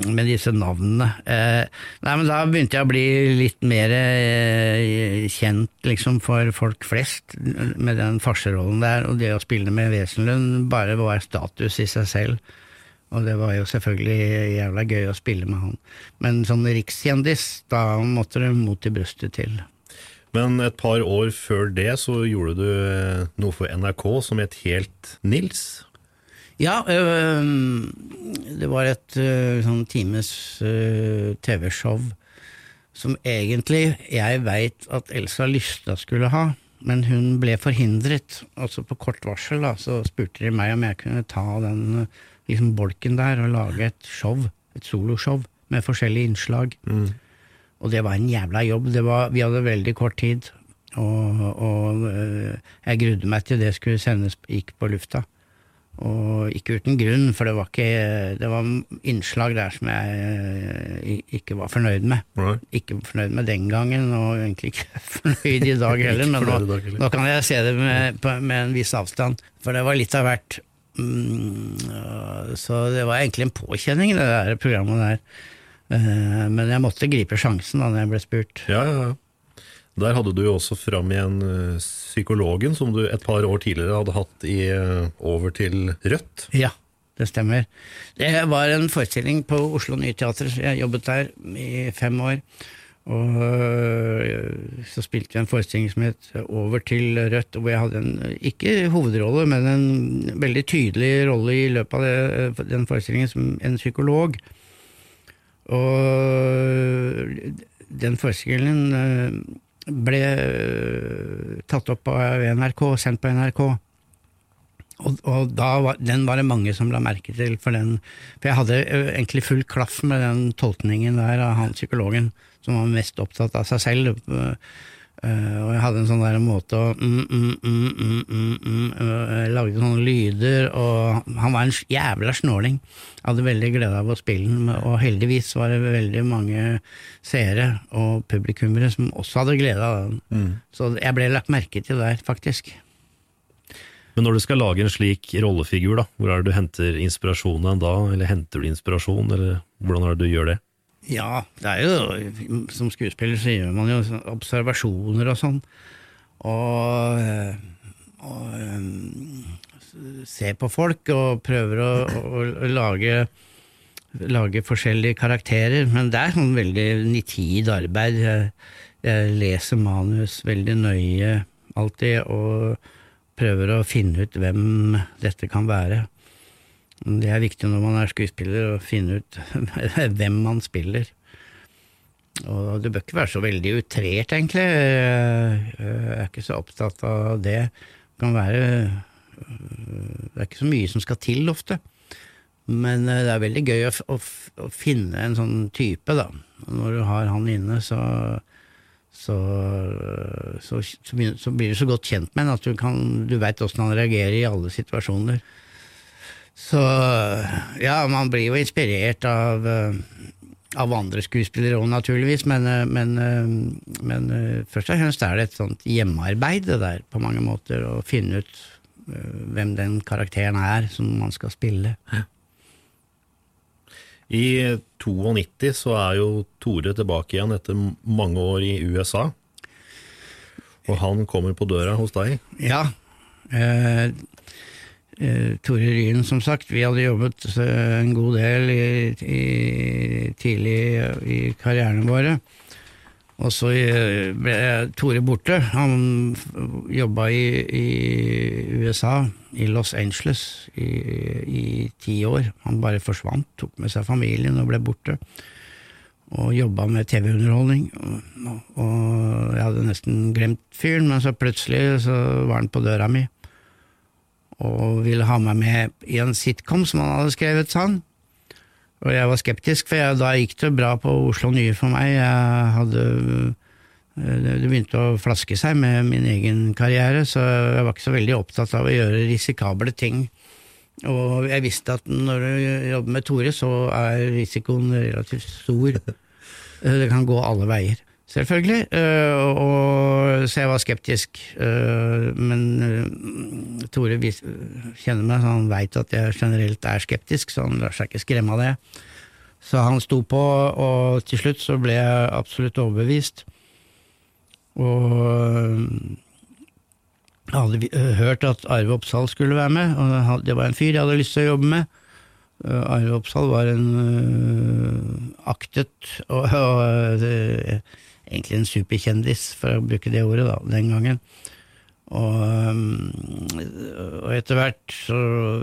med disse navnene. Eh, nei, men Da begynte jeg å bli litt mer eh, kjent liksom, for folk flest, med den farserollen der. Og det å spille med Wesenlund bare var status i seg selv. Og det var jo selvfølgelig jævla gøy å spille med han. Men sånn rikskjendis, da måtte det mot i brystet til. Men et par år før det så gjorde du eh, noe for NRK som het Helt Nils. Ja, øh, det var et øh, sånn times øh, TV-show som egentlig jeg veit at Elsa Lystad skulle ha, men hun ble forhindret. Altså på kort varsel da, så spurte de meg om jeg kunne ta den liksom bolken der og lage et show, et soloshow med forskjellige innslag. Og det var en jævla jobb. Det var, vi hadde veldig kort tid, og, og jeg grudde meg til det skulle sendes gikk på lufta. Og ikke uten grunn, for det var, ikke, det var innslag der som jeg øh, ikke var fornøyd med. Right. Ikke fornøyd med den gangen, og egentlig ikke fornøyd i dag heller, men nå, dag heller. nå kan jeg se det med, med en viss avstand. For det var litt av hvert. Mm, øh, så det var egentlig en påkjenning, det der programmet der. Eh, Men jeg måtte gripe sjansen da når jeg ble spurt. Ja, ja, ja. Der hadde du jo også fram igjen eh, psykologen, som du et par år tidligere hadde hatt i eh, Over til Rødt. Ja, det stemmer. Det var en forestilling på Oslo Nye Teater. Jeg jobbet der i fem år. Og øh, så spilte vi en forestilling som het Over til Rødt, hvor jeg hadde en, ikke hovedrolle, men en veldig tydelig rolle i løpet av det, den forestillingen som en psykolog. Og den forestillingen ble øh, tatt opp av NRK, sendt på NRK. Og, og var, den var det mange som la merke til, for den For jeg hadde egentlig full klaff med den tolkningen der av han psykologen, som var mest opptatt av seg selv. Ø, og jeg hadde en sånn der måte å mm, mm, mm, ø, lagde sånne lyder, og han var en jævla snåling. Jeg hadde veldig glede av å spille den, og heldigvis var det veldig mange seere og publikummere som også hadde glede av den. Så jeg ble lagt merke til der, faktisk. Men når du skal lage en slik rollefigur, da, hvor er det du henter inspirasjonen da? Eller henter du inspirasjon, eller hvordan er det du gjør det? Ja, det er jo Som skuespiller så gjør man jo observasjoner og sånn. Og, øh, og øh, ser på folk og prøver å, å, å lage lage forskjellige karakterer, men det er sånn veldig nitid arbeid. Jeg leser manus veldig nøye alltid, og prøver å finne ut hvem dette kan være. Det er viktig når man er skuespiller, å finne ut hvem man spiller. Og du bør ikke være så veldig utrert, egentlig. Jeg er ikke så opptatt av det. Det kan være Det er ikke så mye som skal til, ofte. Men eh, det er veldig gøy å, å, å finne en sånn type, da. Når du har han inne, så så, så, så, blir du så godt kjent med ham at du, kan, du veit åssen han reagerer i alle situasjoner. Så ja, man blir jo inspirert av, eh, av andre skuespillere òg, naturligvis, men, eh, men, eh, men først og fremst er det et sånt hjemmearbeid, det der, på mange måter, å finne ut hvem den karakteren er som man skal spille. I 92 så er jo Tore tilbake igjen etter mange år i USA. Og han kommer på døra hos deg. Ja. Eh, Tore Ryen, som sagt, vi hadde jobbet eh, en god del i, i, tidlig i karrieren våre. Og så eh, ble Tore borte. Han jobba i, i USA, i Los Angeles, i, i ti år. Han bare forsvant, tok med seg familien og ble borte. Og jobba med TV-underholdning. Og, og jeg hadde nesten glemt fyren, men så plutselig så var han på døra mi. Og ville ha meg med i en sitcom som han hadde skrevet, sa han. Og jeg var skeptisk, for jeg, da gikk det bra på Oslo Nye for meg. Jeg hadde Det begynte å flaske seg med min egen karriere, så jeg var ikke så veldig opptatt av å gjøre risikable ting. Og jeg visste at når du jobber med Tore, så er risikoen relativt stor. Det kan gå alle veier. Selvfølgelig. Og, så jeg var skeptisk. Men Tore kjenner meg, så han veit at jeg generelt er skeptisk, så han lar seg ikke skremme av det. Så han sto på, og til slutt så ble jeg absolutt overbevist. Og jeg hadde hørt at Arve Oppsal skulle være med, og det var en fyr jeg hadde lyst til å jobbe med. Arve Oppsal var en aktet og, og egentlig en superkjendis, for å bruke det ordet, da, den gangen. Og, um, og etter hvert så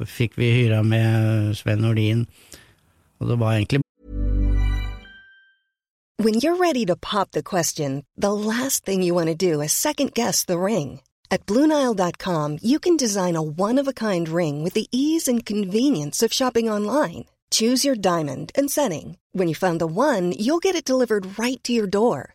fikk vi hyra med Sven Nordin, og det var egentlig When you're ready to pop the question, the last thing you want to do is second guess the ring. At Bluenile.com, you can design a one-of-a-kind ring with the ease and convenience of shopping online. Choose your diamond and setting. When you find the one, you'll get it delivered right to your door.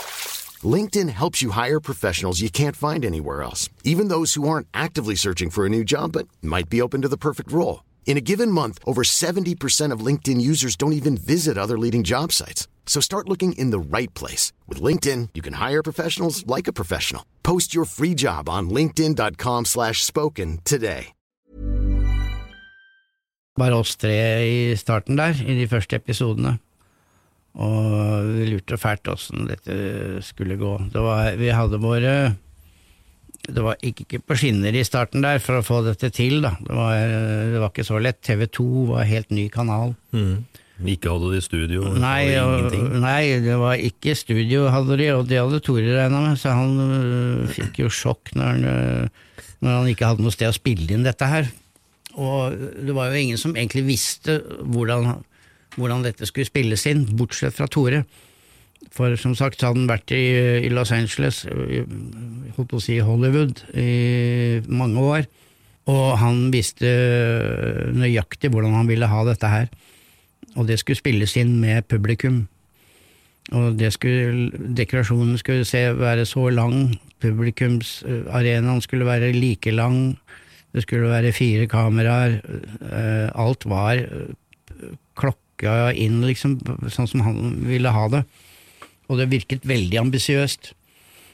LinkedIn helps you hire professionals you can't find anywhere else, even those who aren't actively searching for a new job but might be open to the perfect role. In a given month, over 70% of LinkedIn users don't even visit other leading job sites. So start looking in the right place. With LinkedIn, you can hire professionals like a professional. Post your free job on linkedin.com slash spoken today. Bare oss tre i starten der, i de første episodene. Og vi lurte fælt åssen dette skulle gå. Det var, vi hadde våre Det var ikke, på skinner i starten der for å få dette til, da. Det var, det var ikke så lett. TV 2 var helt ny kanal. Mm. Ikke hadde de studio? Nei, og, nei, det var ikke studio hadde de, og det hadde Tore regna med, så han øh, fikk jo sjokk når han, øh, når han ikke hadde noe sted å spille inn dette her. Og det var jo ingen som egentlig visste hvordan hvordan dette skulle spilles inn, bortsett fra Tore. For som sagt hadde han vært i, i Los Angeles, holdt på å si Hollywood, i mange år. Og han visste nøyaktig hvordan han ville ha dette her. Og det skulle spilles inn med publikum. Og skulle, dekorasjonen skulle se, være så lang, publikumsarenaen skulle være like lang, det skulle være fire kameraer, alt var klokka pakka inn liksom, sånn som han ville ha det. Og det virket veldig ambisiøst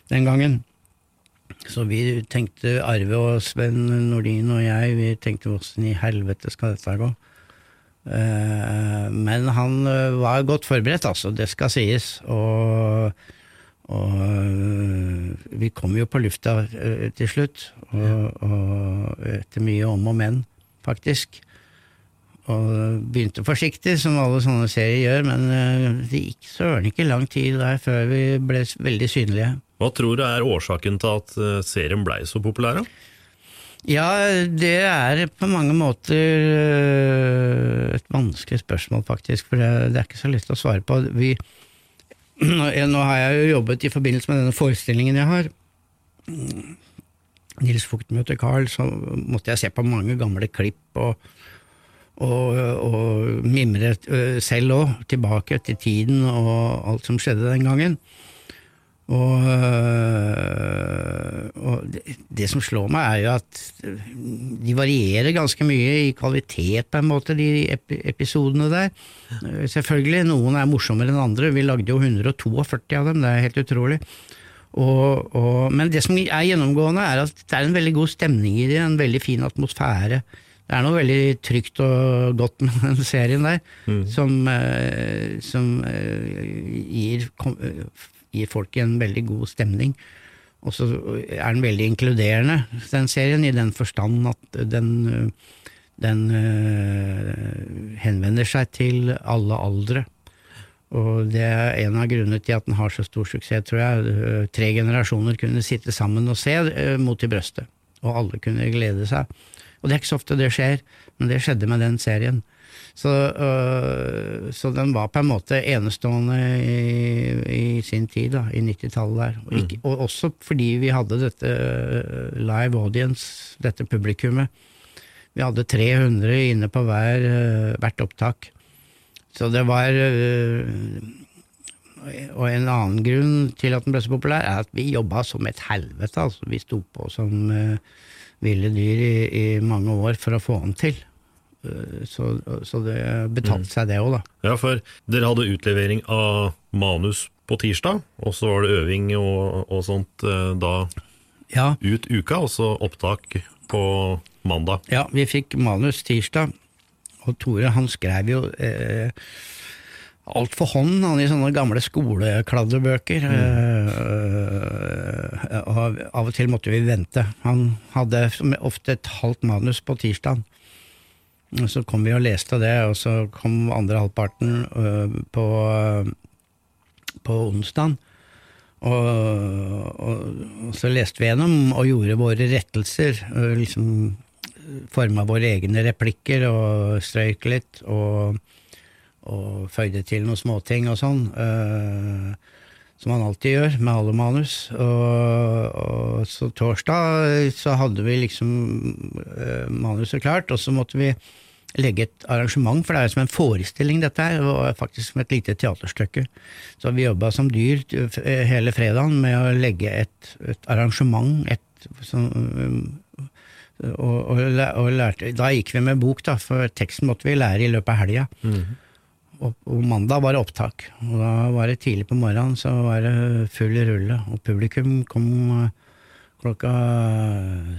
den gangen. Så vi tenkte, Arve og Sven Nordin og jeg, vi tenkte åssen i helvete skal dette gå? Uh, men han uh, var godt forberedt, altså, det skal sies. Og, og uh, vi kom jo på lufta til slutt, og, og etter mye om og men, faktisk. Og begynte forsiktig, som alle sånne serier gjør, men eh, det gikk søren ikke lang tid der før vi ble veldig synlige. Hva tror du er årsaken til at eh, serien blei så populær? Ja, det er på mange måter eh, et vanskelig spørsmål, faktisk, for det, er ikke så lett å svare på. Vi, nå har jeg jo jobbet i forbindelse med denne forestillingen jeg har. Nils Vogt møter Carl, så måtte jeg se på mange gamle klipp og og, og mimre øh, selv òg, tilbake til tiden og alt som skjedde den gangen. Og, øh, og det, det som slår meg, er jo at de varierer ganske mye i kvalitet, på en måte, de epi episodene der. Selvfølgelig, noen er morsommere enn andre. Vi lagde jo 142 av dem, det er helt utrolig. Og, og, men det som er gjennomgående, er at det er en veldig god stemning i det, en veldig fin atmosfære. Det er noe veldig trygt og godt med den serien der, som, eh, som eh, gir, eh, gir folk en veldig god stemning. Og så er den veldig inkluderende, den serien, i den forstand at den, den henvender seg til alle aldre. Og det er en av grunnene til at den har så stor suksess, tror jeg. Tre generasjoner kunne sitte sammen og se mot i brøstet, og alle kunne glede seg. Og det er ikke så ofte det skjer, men det skjedde med den serien. Så, øh, så den var på en måte enestående i, i sin tid, da, i 90-tallet der. Og, ikke, og også fordi vi hadde dette øh, live audience, dette publikummet. Vi hadde 300 inne på hver, øh, hvert opptak. Så det var øh, Og en annen grunn til at den ble så populær, er at vi jobba som et helvete. Altså. Vi sto på som øh, ville dyr i, i mange år for å få den til. Øh, Så, så det betalte seg, det òg, da. Ja, for dere hadde utlevering av manus på tirsdag, og så var det øving og, og sånt eh, da Ja. ut uka, og så opptak på mandag. Ja, vi fikk manus tirsdag, og Tore han skrev jo eh, alt for hånd, han i sånne gamle skolekladdebøker. Eh, og av og til måtte vi vente. Han hadde ofte et halvt manus på tirsdag. Så kom vi og leste det, og så kom andre halvparten uh, på, på onsdag. Og, og, og så leste vi gjennom og gjorde våre rettelser. liksom Forma våre egne replikker og strøyk litt. Og, og føyde til noen småting og sånn. Uh, som man alltid gjør med alle manus. Og, og så torsdag så hadde vi liksom uh, manuset klart, og så måtte vi legge et arrangement, for det er jo som en forestilling dette her, og faktisk som et lite teaterstykke. Så vi jobba som dyr øh, hele fredagen med å legge et, et arrangement, et sånn um, og, og, og lærte, Da gikk vi med bok, da, for teksten måtte vi lære i løpet av helga. Og, og mandag var det opptak, og da var det tidlig på morgenen, så var det full rulle. Og publikum kom eh, klokka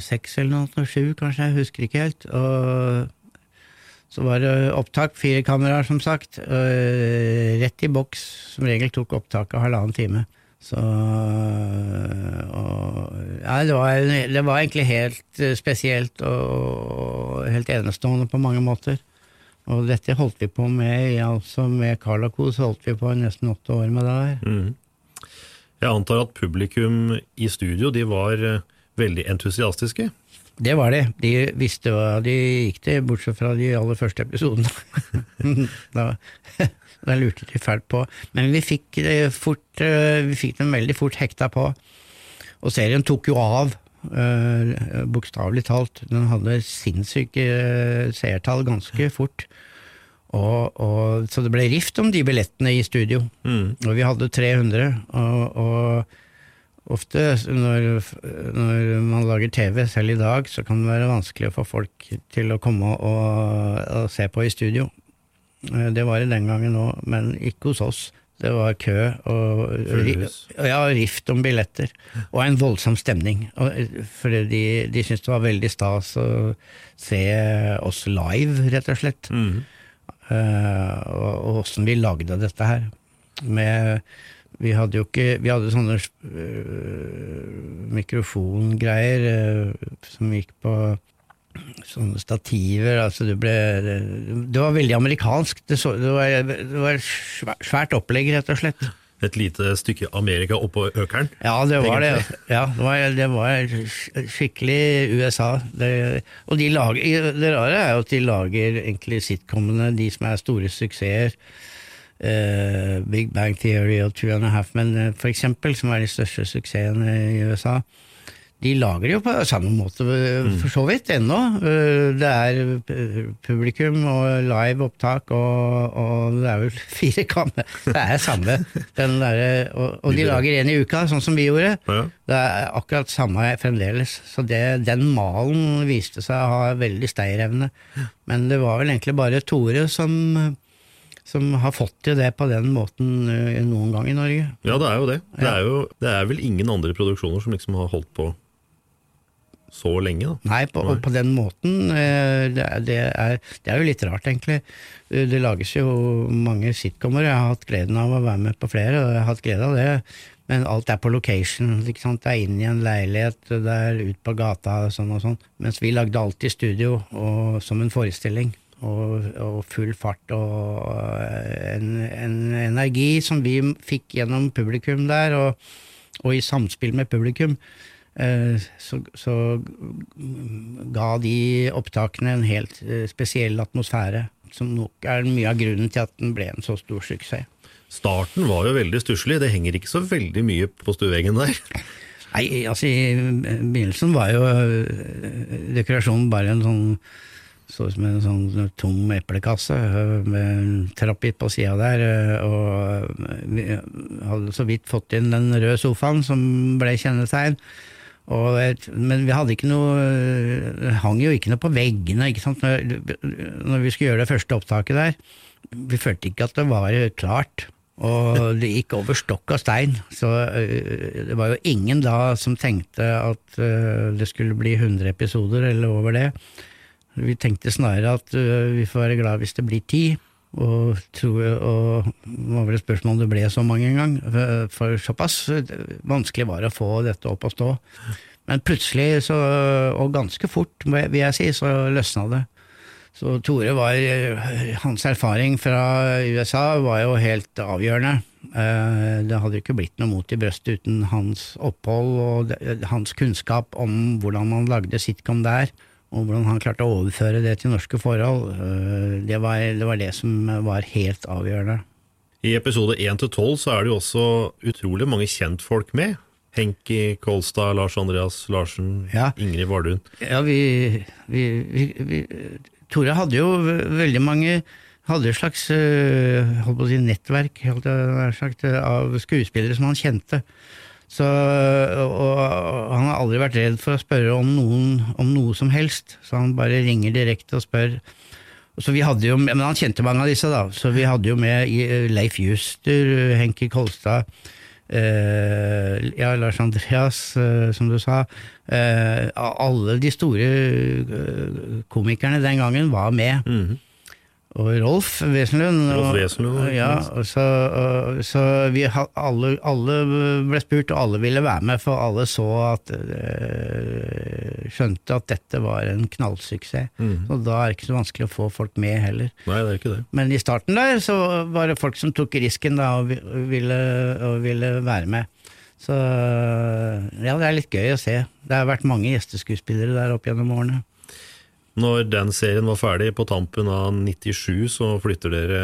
seks eller noe, sju kanskje, jeg husker ikke helt. Og så var det opptak, fire kameraer som sagt, øh, rett i boks. Som regel tok opptaket halvannen time. Så og, ja, det, var, det var egentlig helt spesielt spesielt og helt enestående på mange måter. Og dette holdt vi på med, altså med Carla Co. så holdt vi på nesten åtte år med det her. Mm. Jeg antar at publikum i studio de var eh, veldig entusiastiske. Det var de. De visste hva de gikk til, bortsett fra de aller første episodene. da, da lurte de fælt på. Men vi fikk, det fort, eh, vi fikk dem veldig fort hekta på. Og serien tok jo av, eh, bokstavelig talt. Den hadde sinnssyke eh, seertall ganske fort. Og, og, så det ble rift om de billettene i studio. Og vi hadde 300. Og, og ofte når, når man lager TV, selv i dag, så kan det være vanskelig å få folk til å komme og, og se på i studio. Eh, Det var det den gangen òg, men ikke hos oss. Det var kø og ja, rift om billetter, og en voldsom stemning. Og, fordi de, de syntes det var veldig stas å se oss live, rett og slett. Eh, og og åssen vi lagde dette her. Med, vi hadde jo ikke Vi hadde sånne øh, mikrofongreier øh, som gikk på sånne stativer. Altså det, ble, det var veldig amerikansk. Det, så, det, var, det var svært opplegg, rett og slett. Et lite stykke Amerika oppå økeren. Ja, det var det. Ja, det, var, det var skikkelig USA. Det, og de lager, det rare er jo at de lager egentlig sitcomene, de som er store suksesser. Uh, Big Bang Theory og Two and a Half Men, eh, for eksempel, som er de største suksessene i USA. De lager jo på samme måte, for så vidt, ennå. Det er publikum og live opptak, og, og det er vel fire kammer. Det er samme. Der, og, og, de lager én i uka, sånn som vi gjorde. Det er akkurat samme fremdeles. Så det, den malen viste seg å ha veldig stayerevne. Men det var vel egentlig bare Tore som som har fått til det på den måten noen gang i Norge. Ja, det er jo det. Det er, jo, det er vel ingen andre produksjoner som liksom har holdt på så lenge. Da. Nei, på, Nei. på den måten. Eh, det, det, er, det, er, jo litt rart, egentlig. Det lages jo mange sitcomer. Jeg har hatt gleden av å være med på flere, og jeg har hatt glede av det. Men alt er på location. Det er inn i en leilighet, det er ut på gata og sånn og sånn. Mens vi lagde alt i studio, og, som en forestilling. Og, og full fart og en, en, energi som vi fikk gjennom publikum der, og, og i samspill med publikum. Eh, så, så, ga de opptakene en helt eh, spesiell atmosfære, som nok er mye av grunnen til at den ble en så stor suksess. Starten var jo veldig stusslig, det henger ikke så veldig mye på stueveggen der? Nei, altså i begynnelsen var jo eh, dekorasjonen bare en sånn så ut som en sånn tom eplekasse med en trapp på sida der. Og vi hadde så vidt fått inn den røde sofaen som ble kjennetegn. Og, men vi hadde ikke noe Det hang jo ikke noe på veggene ikke sant? Når, når vi skulle gjøre det første opptaket der. Vi følte ikke at det var klart. Og det gikk over stokk og stein. Så øh, det var jo ingen da som tenkte at øh, det skulle bli 100 episoder eller over det. Vi tenkte snarere at øh, vi får være glad hvis det blir ti. Og, tror, og det var vel et spørsmål om det ble så mange en gang, for såpass vanskelig var det å få dette opp å stå. Men plutselig, så, og ganske fort, vil jeg si, så løsna det. Så Tore var Hans erfaring fra USA var jo helt avgjørende. Eh, det hadde jo ikke blitt noe mot i brøstet uten hans opphold og hans kunnskap om hvordan man lagde sitcom der og hvordan han klarte å overføre det til norske forhold, øh, det var det, var det som var helt avgjørende. I episode 1-12 så er det jo også utrolig mange kjentfolk med. Henki Kolstad, Lars Andreas Larsen, ja. Ingrid Vardun. Ja, vi, vi, vi, vi, Tore hadde jo veldig mange Hadde et slags øh, holdt på å si, nettverk sagt, av skuespillere som han kjente. Så, og han har aldri vært redd for å spørre om, noen, om noe som helst, så han bare ringer direkte og spør. Så vi hadde jo, Men han kjente mange av disse, da, så vi hadde jo med Leif Juster, Henki Kolstad, eh, ja, Lars Andreas, eh, som du sa. Eh, alle de store eh, komikerne den gangen var med. Mm -hmm og Rolf Wesenlund. Rolf Wesenlund ja, så, så vi alle, alle, ble spurt, og alle ville være med, for alle så at øh, Skjønte at dette var en knallsuksess. Mm. Og da er det ikke så vanskelig å få folk med heller. Nei, det er ikke det. Men i starten der så var det folk som tok risken da, og ville, og ville være med. Så ja, det er litt gøy å se. Det har vært mange gjesteskuespillere der opp gjennom årene. Når den serien var ferdig på tampen av 97, så flytter dere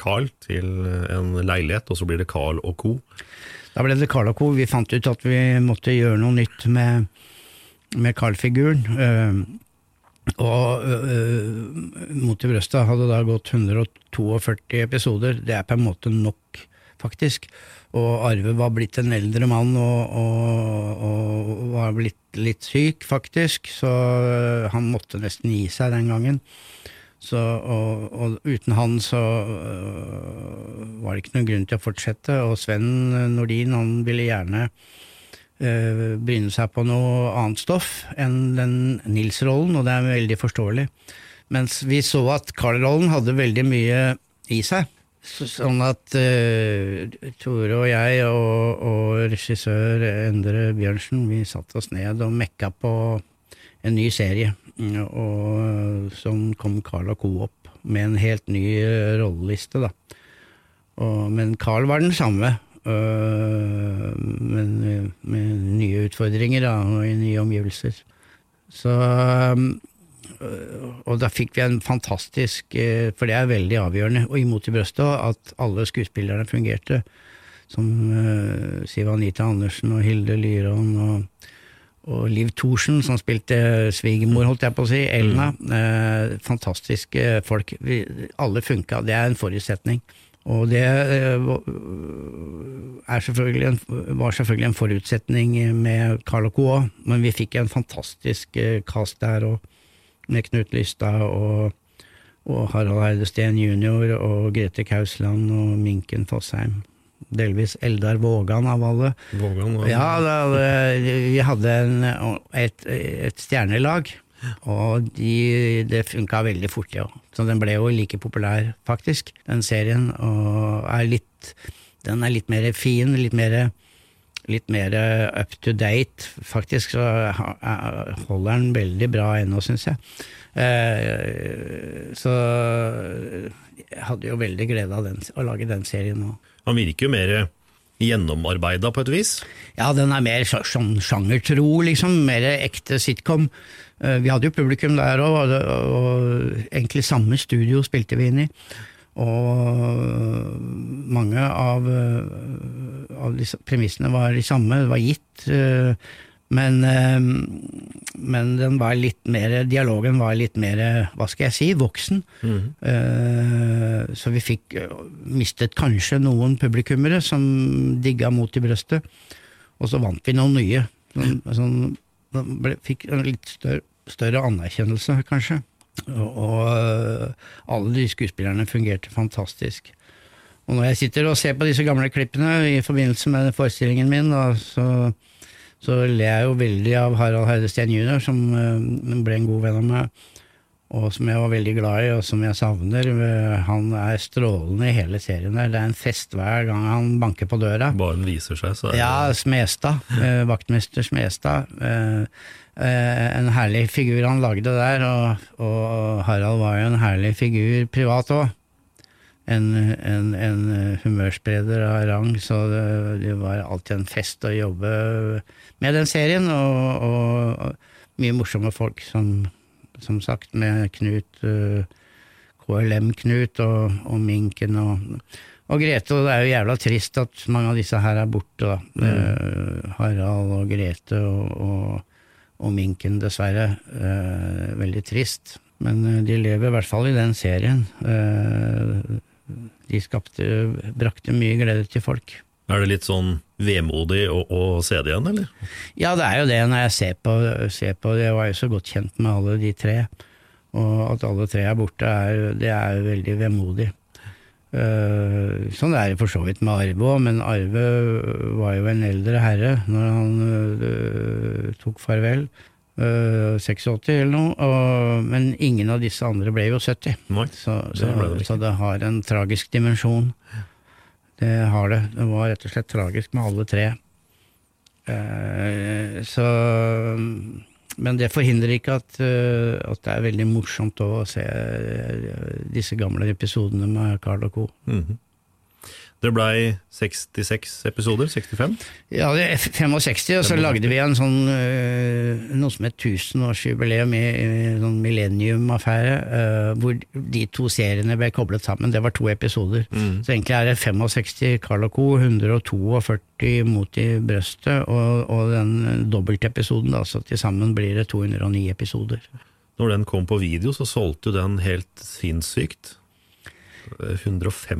Carl til en leilighet, og så blir det Carl og co. Da ble det Carl og co. Vi fant ut at vi måtte gjøre noe nytt med, med Carl-figuren. Uh, og uh, Mot i brøstet hadde da gått 142 episoder. Det er på en måte nok, faktisk. Og Arve var blitt en eldre mann og, og, og, var blitt litt syk, faktisk, så øh, han måtte nesten gi seg den gangen. Så, og, og, uten han så øh, var det ikke noen grunn til å fortsette. Og Sven Nordin han ville gjerne øh, bryne seg på noe annet stoff enn den Nils-rollen, og det er veldig forståelig. Mens vi så at Carl-rollen hadde veldig mye i seg. Sånn at uh, Tore og jeg og, og, regissør Endre Bjørnsen vi satte oss ned og mekka på en ny serie. Og som kom Carl og Co. opp med en helt ny uh, rolleliste. da. Og, men Carl var den samme, uh, men med nye utfordringer da, og i nye omgivelser. Så um, og da fikk vi en fantastisk eh, For det er veldig avgjørende, og imot i brøstet, at alle skuespillerne fungerte. Som uh, Siv Anita Andersen og Hilde Lyron og, og Liv Thorsen, som spilte svigermor, holdt jeg på å si, Elna. Eh, fantastiske folk. Vi, alle funka, det er en forutsetning. Og det eh, er selvfølgelig en, var selvfølgelig en forutsetning med Carl og Co. men vi fikk en fantastisk eh, cast der, og, med Knut Lystad og, og Harald Eide Steen jr. og Grete Kausland og Minken Fossheim delvis Eldar Vågan av alle. Vågan, og... Ja, da, vi hadde en, et, et, stjernelag, og de, det funka veldig fort, ja. Så den ble jo like populær, faktisk, den serien, og er litt Den er litt mer fin, litt mer litt mer up to date. Faktisk så holder den veldig bra ennå, syns jeg. Eh, så jeg hadde jo veldig glede av den, å lage den serien nå. Han virker jo mer gjennomarbeida på et vis? Ja, den er mer sånn sjangertro, liksom. Mer ekte sitcom. Eh, vi hadde jo publikum der òg, og egentlig samme studio spilte vi inn i. Og mange av, av premissene var de samme, det var gitt. Eh, men, ehm, men, den var litt mer Dialogen var litt mer, hva skal jeg si, voksen. Mm. Så vi fikk mistet kanskje noen publikummere som digga Mot i brøstet, og så vant vi noen nye. Sånn, sånn, ble, fikk en litt større, større anerkjennelse, kanskje. Og, og, alle de skuespillerne fungerte fantastisk. Og når jeg sitter og ser på disse gamle klippene i forbindelse med forestillingen min, da, så så ler jeg jo veldig av Harald Heidesteen jr., som uh, ble en god venn av meg, og som jeg var veldig glad i, og som jeg savner. Han er strålende i hele serien der. Det er en fest hver gang han banker på døra. Bare han viser seg, så er det Ja, Smestad. Uh, vaktmester Smestad. Uh, en herlig figur han lagde der, og, og Harald var jo en herlig figur privat òg en, en, en humørspreder av rang, så det, det, var alltid en fest å jobbe med den serien. Og, og mye morsomme folk, som, som sagt, med Knut uh, KLM-Knut og, og, Minken og, og Grete. Og det er jo jævla trist at mange av disse her er borte, da. Mm. Uh, Harald og Grete og, og Minken, dessverre. Uh, veldig trist. Men de lever i hvert fall i den serien. De skapte, brakte mye glede til folk. Er det litt sånn vemodig å, å, se det igjen, eller? Ja, det er jo det når jeg ser på, ser på det. Jeg var jo så godt kjent med alle de tre. Og at alle tre er borte, er, det er jo veldig vemodig. Uh, sånn er det for så vidt med Arve òg, men Arve var jo en eldre herre når han uh, tok farvel. 86 eh, eller noe, og, men ingen av disse andre ble jo 70. Nei, så, så, det så, det har en tragisk dimensjon. Det har det. Det var rett og slett tragisk med alle tre. Eh, så Men det forhindrer ikke at, uh, at, det er veldig morsomt å se disse gamle episodene med Carl og co. Mm -hmm. Det blei 66 episoder? 65? Ja, 65, og så lagde vi en sånn uh, noe som het tusenårsjubileum i, i sånn millennium-affære, uh, hvor de to seriene ble koblet sammen. Det var to episoder. Mm. Så egentlig er det 65 Carl Co., 142 Mot i brøstet, og, og den dobbeltepisoden, da, så til sammen blir det 209 episoder. Når den kom på video, så solgte jo den helt sinnssykt. 135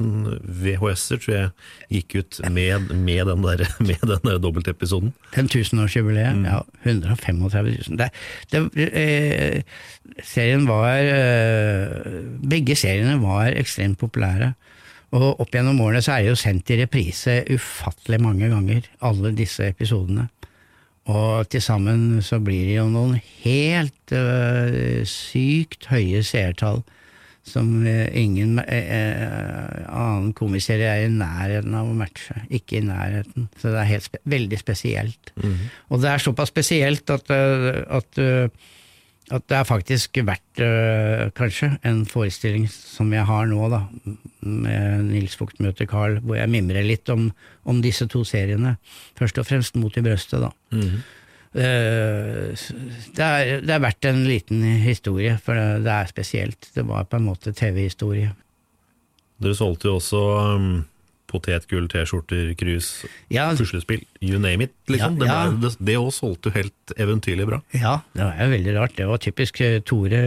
000 VHS-er tror jeg gikk ut med, med den der, med den der dobbeltepisoden. Den tusenårsjubileet, mm. ja. 135 000. Det, det, eh, serien var eh, Begge seriene var ekstremt populære. Og opp gjennom årene så er det jo sendt i reprise ufattelig mange ganger, alle disse episodene. Og til sammen så blir det jo noen helt øh, sykt høye seertall som eh, ingen eh, eh, annen komiserie er i nærheten av å matche. Ikke i nærheten. Så det er helt veldig spesielt. Mm -hmm. Og det er såpass spesielt at, at, at det er faktisk verdt kanskje en forestilling som jeg har nå, da, med Nils Vogt møter Carl, hvor jeg mimrer litt om, om, disse to seriene. Først og fremst Mot i brøstet, da. Mm -hmm. Eh, det er, det er verdt en liten historie, for det, det er spesielt. Det var på en måte TV-historie. Dere solgte jo også um, potetgull, T-skjorter, krus, Ja. puslespill, you name it. Liksom. Ja, ja. Det, ble- det, det også solgte jo helt eventyrlig bra. Ja, det var jo veldig rart. Det var typisk eh, Tore,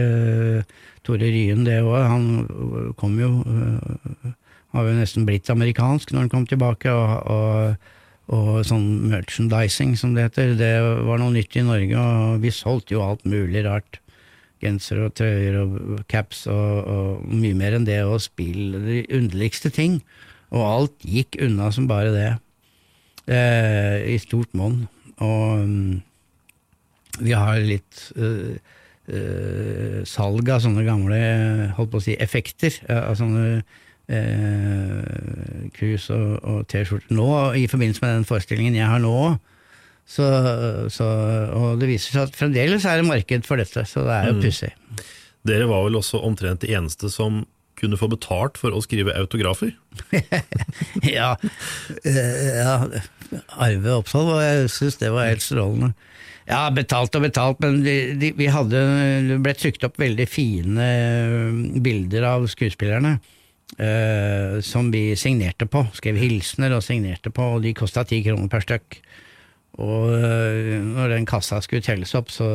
Tore Ryen, det òg. Han øh, kom jo Har jo nesten blitt amerikansk når han kom tilbake, og, og, og sånn merchandising, som det heter, det var noe nytt i Norge, og vi solgte jo alt mulig rart. Gensere og trøyer og caps og, og mye mer enn det, og spill, de underligste ting. Og alt gikk unna som bare det, eh, i stort monn. Og um, vi har litt uh, uh, salg av sånne gamle holdt på å si, effekter. øh, Av sånne øh, krus og, og T-skjorte. Nå, i forbindelse med den forestillingen jeg har nå, så, så, og det viser seg at fremdeles er det marked for dette, så det er jo Mm. Dere var vel også omtrent de eneste som kunne få betalt for å skrive autografer? ja, eh, ja, Arve Oppsal, og jeg syns det var helt strålende. Ja, betalt og betalt, men de, de, vi hadde, det ble trykt opp veldig fine eh, bilder av skuespillerne. Eh, som vi signerte på. Skrev hilsener og signerte på, og de kosta ti kroner per stykk. Og uh, når den kassa skulle telles opp, så,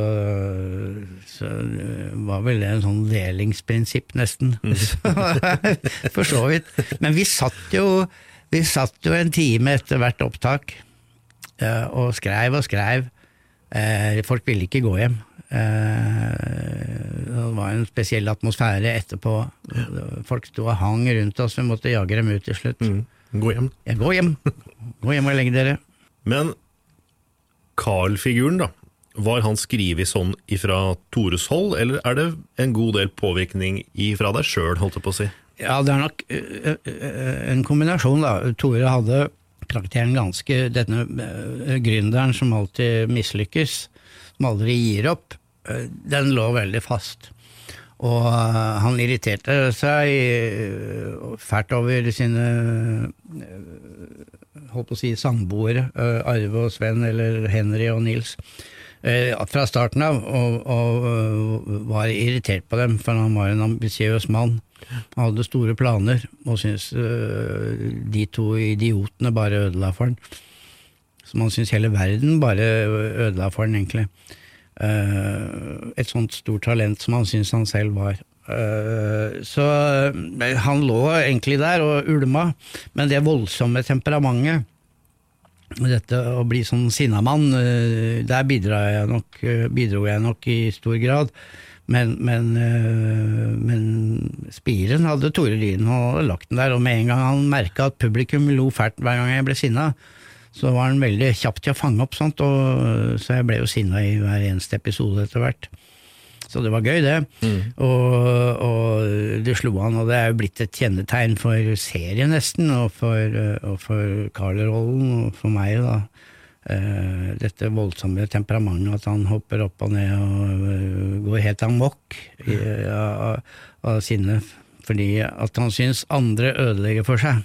så eh, var vel det en sånn delingsprinsipp, nesten. For så vidt. Men vi satt jo, vi satt jo en time etter hvert opptak uh, og skreiv og skreiv. Folk ville ikke gå hjem. Eh, Det var en spesiell atmosfære etterpå. Folk sto og hang rundt oss, vi måtte jage dem ut til slutt. Gå hjem. Ja, gå hjem! Gå hjem og legg dere. Men Carl-figuren, da. Var han skrevet sånn ifra Tores hold, eller er det en god del påvirkning ifra deg sjøl, holdt jeg på å si? Ja, det er nok en kombinasjon, da. Tore hadde karakteren ganske Denne gründeren som alltid mislykkes, som aldri gir opp, den lå veldig fast. Og han irriterte seg fælt over sine holdt på å si samboere, Arve og Sven, eller Henry og Nils eh, fra starten av, og, og var irritert på dem, for han var en ambisiøs mann. Han hadde store planer, og syntes de to idiotene bare ødela for han. Som han syntes hele verden bare ødela for han, egentlig. Eh, et sånt stort talent som han syntes han selv var. Eh, så øh, han lå egentlig der og ulma, men det voldsomme temperamentet dette å bli sånn sinnamann, eh, der bidro jeg nok, eh, bidro jeg nok i stor grad. Men, men, eh, men spiren hadde Tore Lyn og lagt den der, og med en gang han merka at publikum lo fælt hver gang jeg ble sinna, så var han veldig kjapp til å fange opp sånt, og, så jeg ble jo sinna i hver eneste episode etter hvert. Så det var gøy, det. Og, og det slo han, og det er jo blitt et kjennetegn for serien, nesten, og for, og for Carl-rollen, og for meg, da. Eh, dette voldsomme temperamentet, at han hopper opp og ned og eh, går helt amok av, av sinne, fordi at han syns andre ødelegger for seg.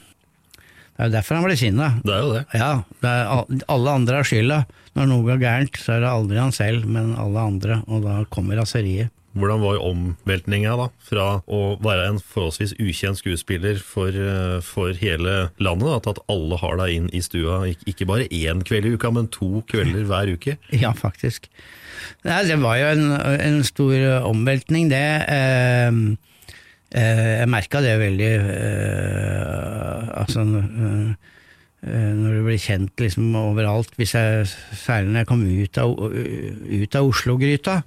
Det er jo derfor han blir sinna. Det er jo det. Ja, det er, alle andre har skylda. Når noe går gærent, så er det aldri han selv, men alle andre, og da kommer raseriet. Hvordan var omveltninga da, fra å være en forholdsvis ukjent skuespiller for, eh, for hele landet, da, til at alle har deg inn i stua, ikke bare én kveld i uka, men to kvelder hver uke? Ja, faktisk. Nei, det var jo en, en stor omveltning, det. Eh, eh, jeg merka det veldig eh, Altså eh, eh, når du blir kjent liksom overalt, hvis jeg, særlig når jeg kom ut av, ut av Oslo-gryta.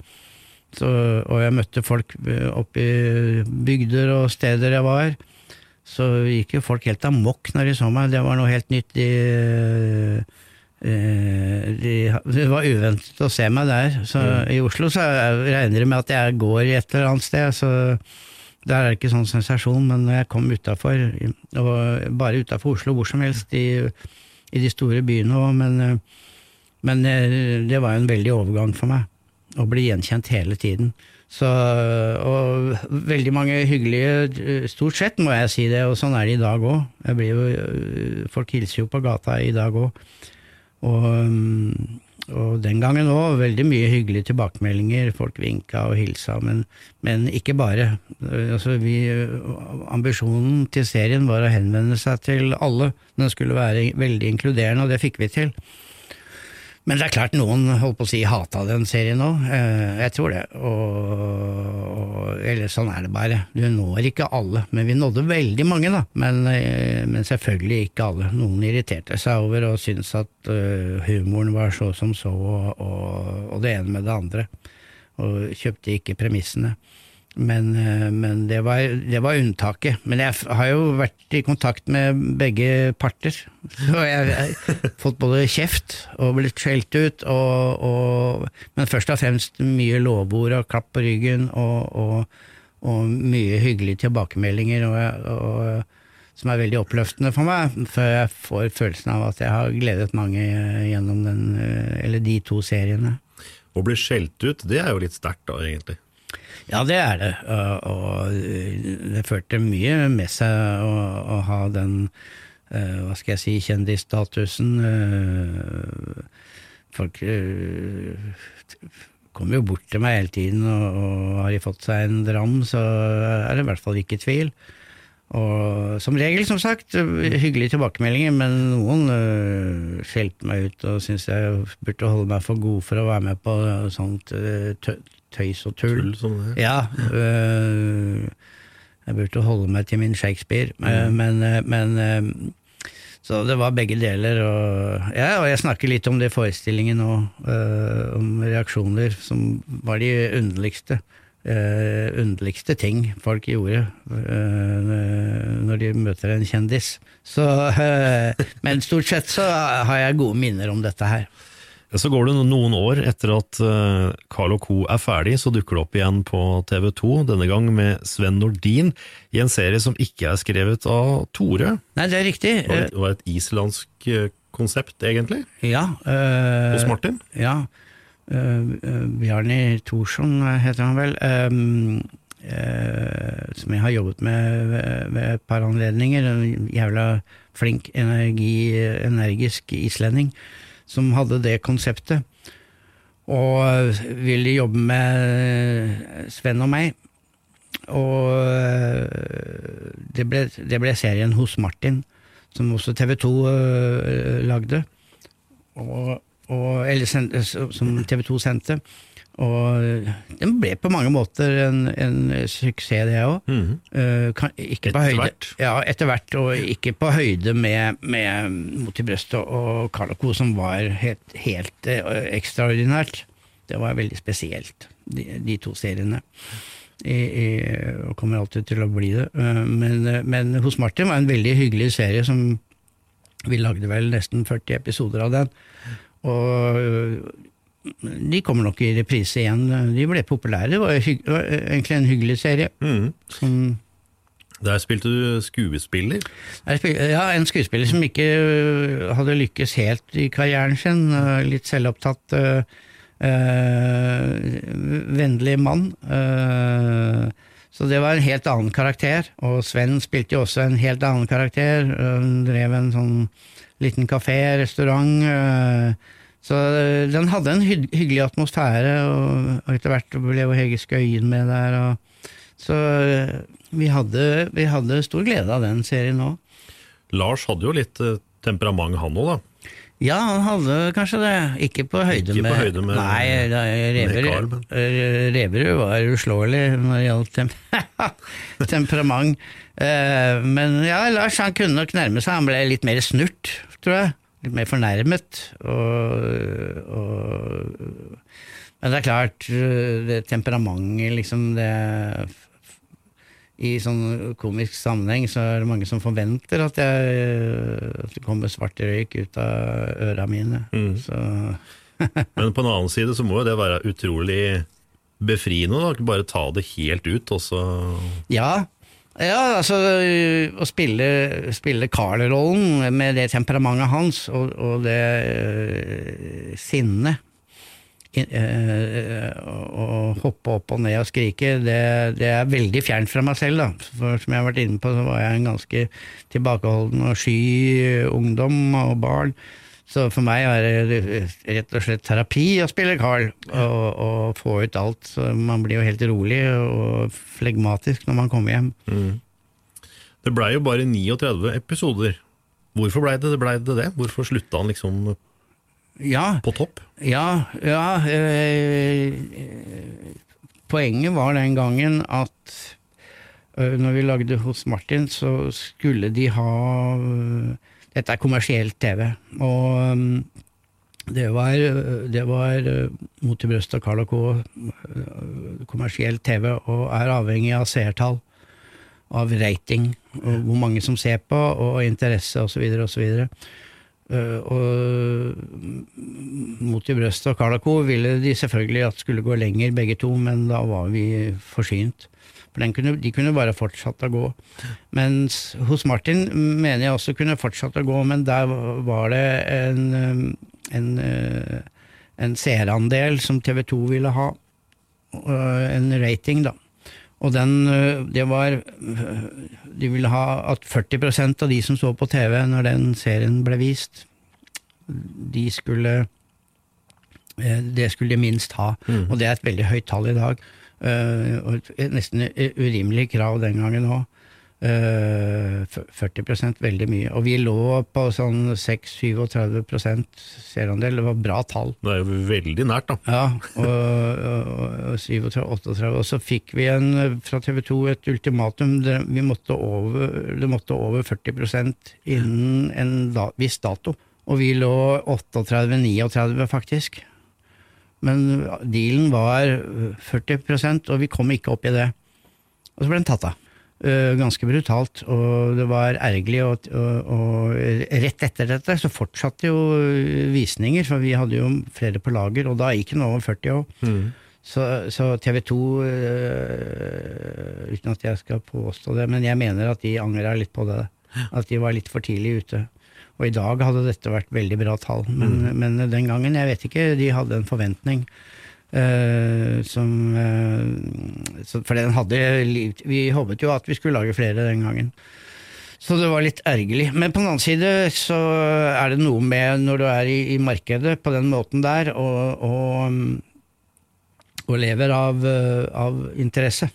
Så, og jeg møtte folk oppe i bygder og steder jeg var, så gikk jo folk helt amok når de så meg. Det var noe helt nytt. De, eh, de, det var uventet å se meg der. Så I Oslo så regner de med at jeg går et eller annet sted. så der er det ikke sånn sensasjon, men når jeg kom utafor, og bare utafor Oslo, hvor som helst, i, i de store byene òg, men, eh, men eh, det var jo en veldig overgang for meg, å bli gjenkjent hele tiden. Så, og veldig mange hyggelige, stort sett må jeg si det, og sånn er det i dag òg. Folk hilser jo på gata i dag òg. Og, mm, og den gangen òg veldig mye hyggelige tilbakemeldinger, folk vinka og hilsa, men, men ikke bare. Altså, vi, ambisjonen til serien var å henvende seg til alle, den skulle være veldig inkluderende, og det fikk vi til. Men det er klart noen holdt på å si hata den serien òg, jeg tror det. Og, eller sånn er det bare. Du når ikke alle, men vi nådde veldig mange, da. Men, eh, men selvfølgelig ikke alle. Noen irriterte seg over og syntes at eh, humoren var så som så, og, og, og det ene med det andre. Og kjøpte ikke premissene. Men, eh, men det, var, det var unntaket. Men jeg har jo vært i kontakt med begge parter. Så jeg har fått både kjeft og blitt skjelt ut, og, og, men først og fremst mye lovord og klapp på ryggen og, og, og mye hyggelige tilbakemeldinger, og, som er veldig oppløftende for meg. For jeg får følelsen av at jeg har gledet mange gjennom den, eh, eller de to seriene. Å bli skjelt ut, det er jo litt sterkt da, egentlig. Ja, det er det, og, det førte mye med seg å, å ha den, eh, hva skal jeg si, kjendisstatusen. eh, folk eh, kommer jo bort til meg hele tiden, og, og har de fått seg en dram, så er det i hvert fall ikke tvil. Og som regel, som sagt, hyggelige tilbakemeldinger, men noen skjelte meg ut og syntes jeg burde holde meg for god for å være med på sånt tø tøys og tull. Tull. Ja. øh, jeg burde holde meg til min Shakespeare, mm. men, øh, men øh, så det var begge deler. Og, ja, og jeg snakker litt om det i forestillingen nå, øh, om reaksjoner som var de underligste. øh, underligste ting folk gjorde øh, når de møter en kjendis. Så, øh, men stort sett så har jeg gode minner om dette her. Så går det noen år etter at eh, Carl Co. er ferdig, så dukker det opp igjen på TV 2, denne gang med Sven Nordin, i en serie som ikke er skrevet av Tore. Nei, det er riktig. Det var, det var et islandsk eh, konsept, egentlig, Ja. øh, hos Martin. Ja. Uh, Bjarni Thorsson heter han vel. Um, uh, som jeg har jobbet med ved, ved et par anledninger. En jævla flink, energi, energisk islending som hadde det konseptet. Og ville jobbe med Sven og meg. Og øh, det ble, det ble serien hos Martin, som også TV 2 øh, lagde. Og, og, eller som TV 2 sendte. Og den ble på mange måter en, en suksess, det òg. Mm -hmm. Etter hvert. Ja, etter hvert, og ikke på høyde med, med Mot i brøstet og Carl Co., som var helt, helt eh, ekstraordinært. Det var veldig spesielt, de, de to seriene. I, i, og kommer alltid til å bli det. Eh, Men, men hos Martin var en veldig hyggelig serie som Vi lagde vel nesten 40 episoder av den. Og de kommer nok i reprise igjen. De ble populære. Det var, egentlig en hyggelig serie. Mm. Som Der spilte du skuespiller. jeg spil- Ja, en skuespiller som ikke øh, hadde lykkes helt i karrieren sin. øh, Litt selvopptatt, øh, øh, vennlig mann. Så det var en helt annen karakter. Og Sven spilte jo også en helt annen karakter. Han drev en sånn liten kafé, restaurant. Så øh, den hadde en hygg- hyggelig atmosfære, og og etter hvert ble jo Hege Skøyen med der. Og, så øh, vi hadde, vi hadde stor glede av den serien òg. Lars hadde jo litt eh, temperament, han òg, da. Ja, han hadde kanskje det. Ikke på høyde Ikke på med høyde med- Nei, da, eh, Reverud var uslåelig når det gjaldt tem temperament. Eh, men ja, Lars han kunne nok nærme seg. Han ble litt mer snurt, tror jeg. Litt mer fornærmet. Og, og Men det er klart, det temperamentet, liksom det i sånn komisk sammenheng så er det mange som forventer at, jeg, at det kommer svart røyk ut av øra mine. Mm. Så Men på en annen side så må jo det være utrolig befriende, da. Ikke bare ta det helt ut, og så ja. Ja, altså å spille, spille Carl-rollen med det temperamentet hans og, og det øh, sinnet øh, Å hoppe opp og ned og skrike, det, det er veldig fjernt fra meg selv. da. For som jeg har vært inne på, så var jeg en ganske tilbakeholden og sky ungdom og barn. Så for meg er det rett og slett terapi å spille Carl, og, og få ut alt. Så man blir jo helt rolig og flegmatisk når man kommer hjem. Mm. Det blei jo bare 39 episoder. Hvorfor blei det, ble det det? Hvorfor slutta han liksom Ja, på topp? Ja, ja øh, Poenget var den gangen at øh, når vi lagde hos Martin, så skulle de ha øh, Dette er kommersielt TV. Og øh, det var, det var øh, Mot i brøstet og Carl Co. øh, kommersielt TV, og er avhengig av seertall. Av rating, og hvor mange som ser på, og interesse osv. Uh, og Mot i brøstet og Carl Co. ville de selvfølgelig at skulle gå lenger, begge to, men da var vi forsynt. For den kunne, de kunne bare fortsatt å gå. Mens hos Martin mener jeg også kunne fortsatt å gå, men der var det en, um, en, uh, en seerandel som TV 2 ville ha. Uh, en rating, da. Og den, uh, det var De ville ha at 40% av de som så på TV når den serien ble vist, de skulle Det skulle de minst ha. Mm. Og det er et veldig høyt tall i dag. Uh, et nesten urimelig krav den gangen òg. Uh, 40% veldig mye. Og vi lå på sånn 6-37% seerandel. Det var bra tall. Det er jo veldig nært, da. Ja, og, og, og 37-38. Og så fikk vi en fra TV 2 et ultimatum. Det, vi måtte over, det måtte over 40% innen en da, viss dato. Og vi lå 38-39, faktisk. Men dealen var 40% og vi kom ikke opp i det. Og så ble den tatt av. Uh, ganske brutalt, og det var ergerlig. Og, og, og, rett etter dette så fortsatte jo visninger, for vi hadde jo flere på lager, og da gikk den over 40 år. Mm. Så, så TV 2, øh, uten at jeg skal påstå det, men jeg mener at de angra litt på det. At de var litt for tidlig ute. Og i dag hadde dette vært veldig bra tall, men, Mm. men den gangen, jeg vet ikke, de hadde en forventning. Uh, som uh, så, For den hadde Vi håpet jo at vi skulle lage flere den gangen. Så det var litt ergerlig. Men på den annen side så er det noe med når du er i, i markedet på den måten der, og, og, og lever av, uh, av interesse.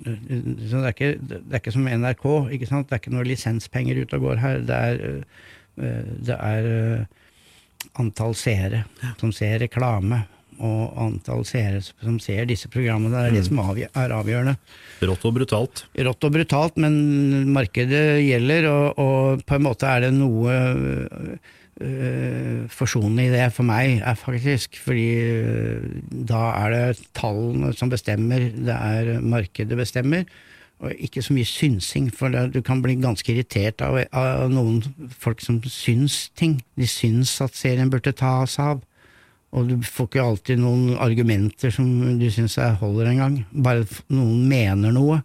Så det, er ikke, det er ikke som NRK, ikke sant? det er ikke noe lisenspenger ute og går her. Det er, det er antall seere som ser reklame og antall seere som ser disse programmene. Det er det Mm. som er avgjørende. Rått og brutalt. Rått og brutalt, men markedet gjelder, og, og på en måte er det noe øh, forsonende i det for meg, er faktisk. Fordi øh, da er det tallene som bestemmer, det er markedet bestemmer. Og ikke så mye synsing, for det, du kan bli ganske irritert av, av noen folk som syns ting. De syns at serien burde tas av. Og du får ikke alltid noen argumenter som du syns holder engang. Bare noen mener noe.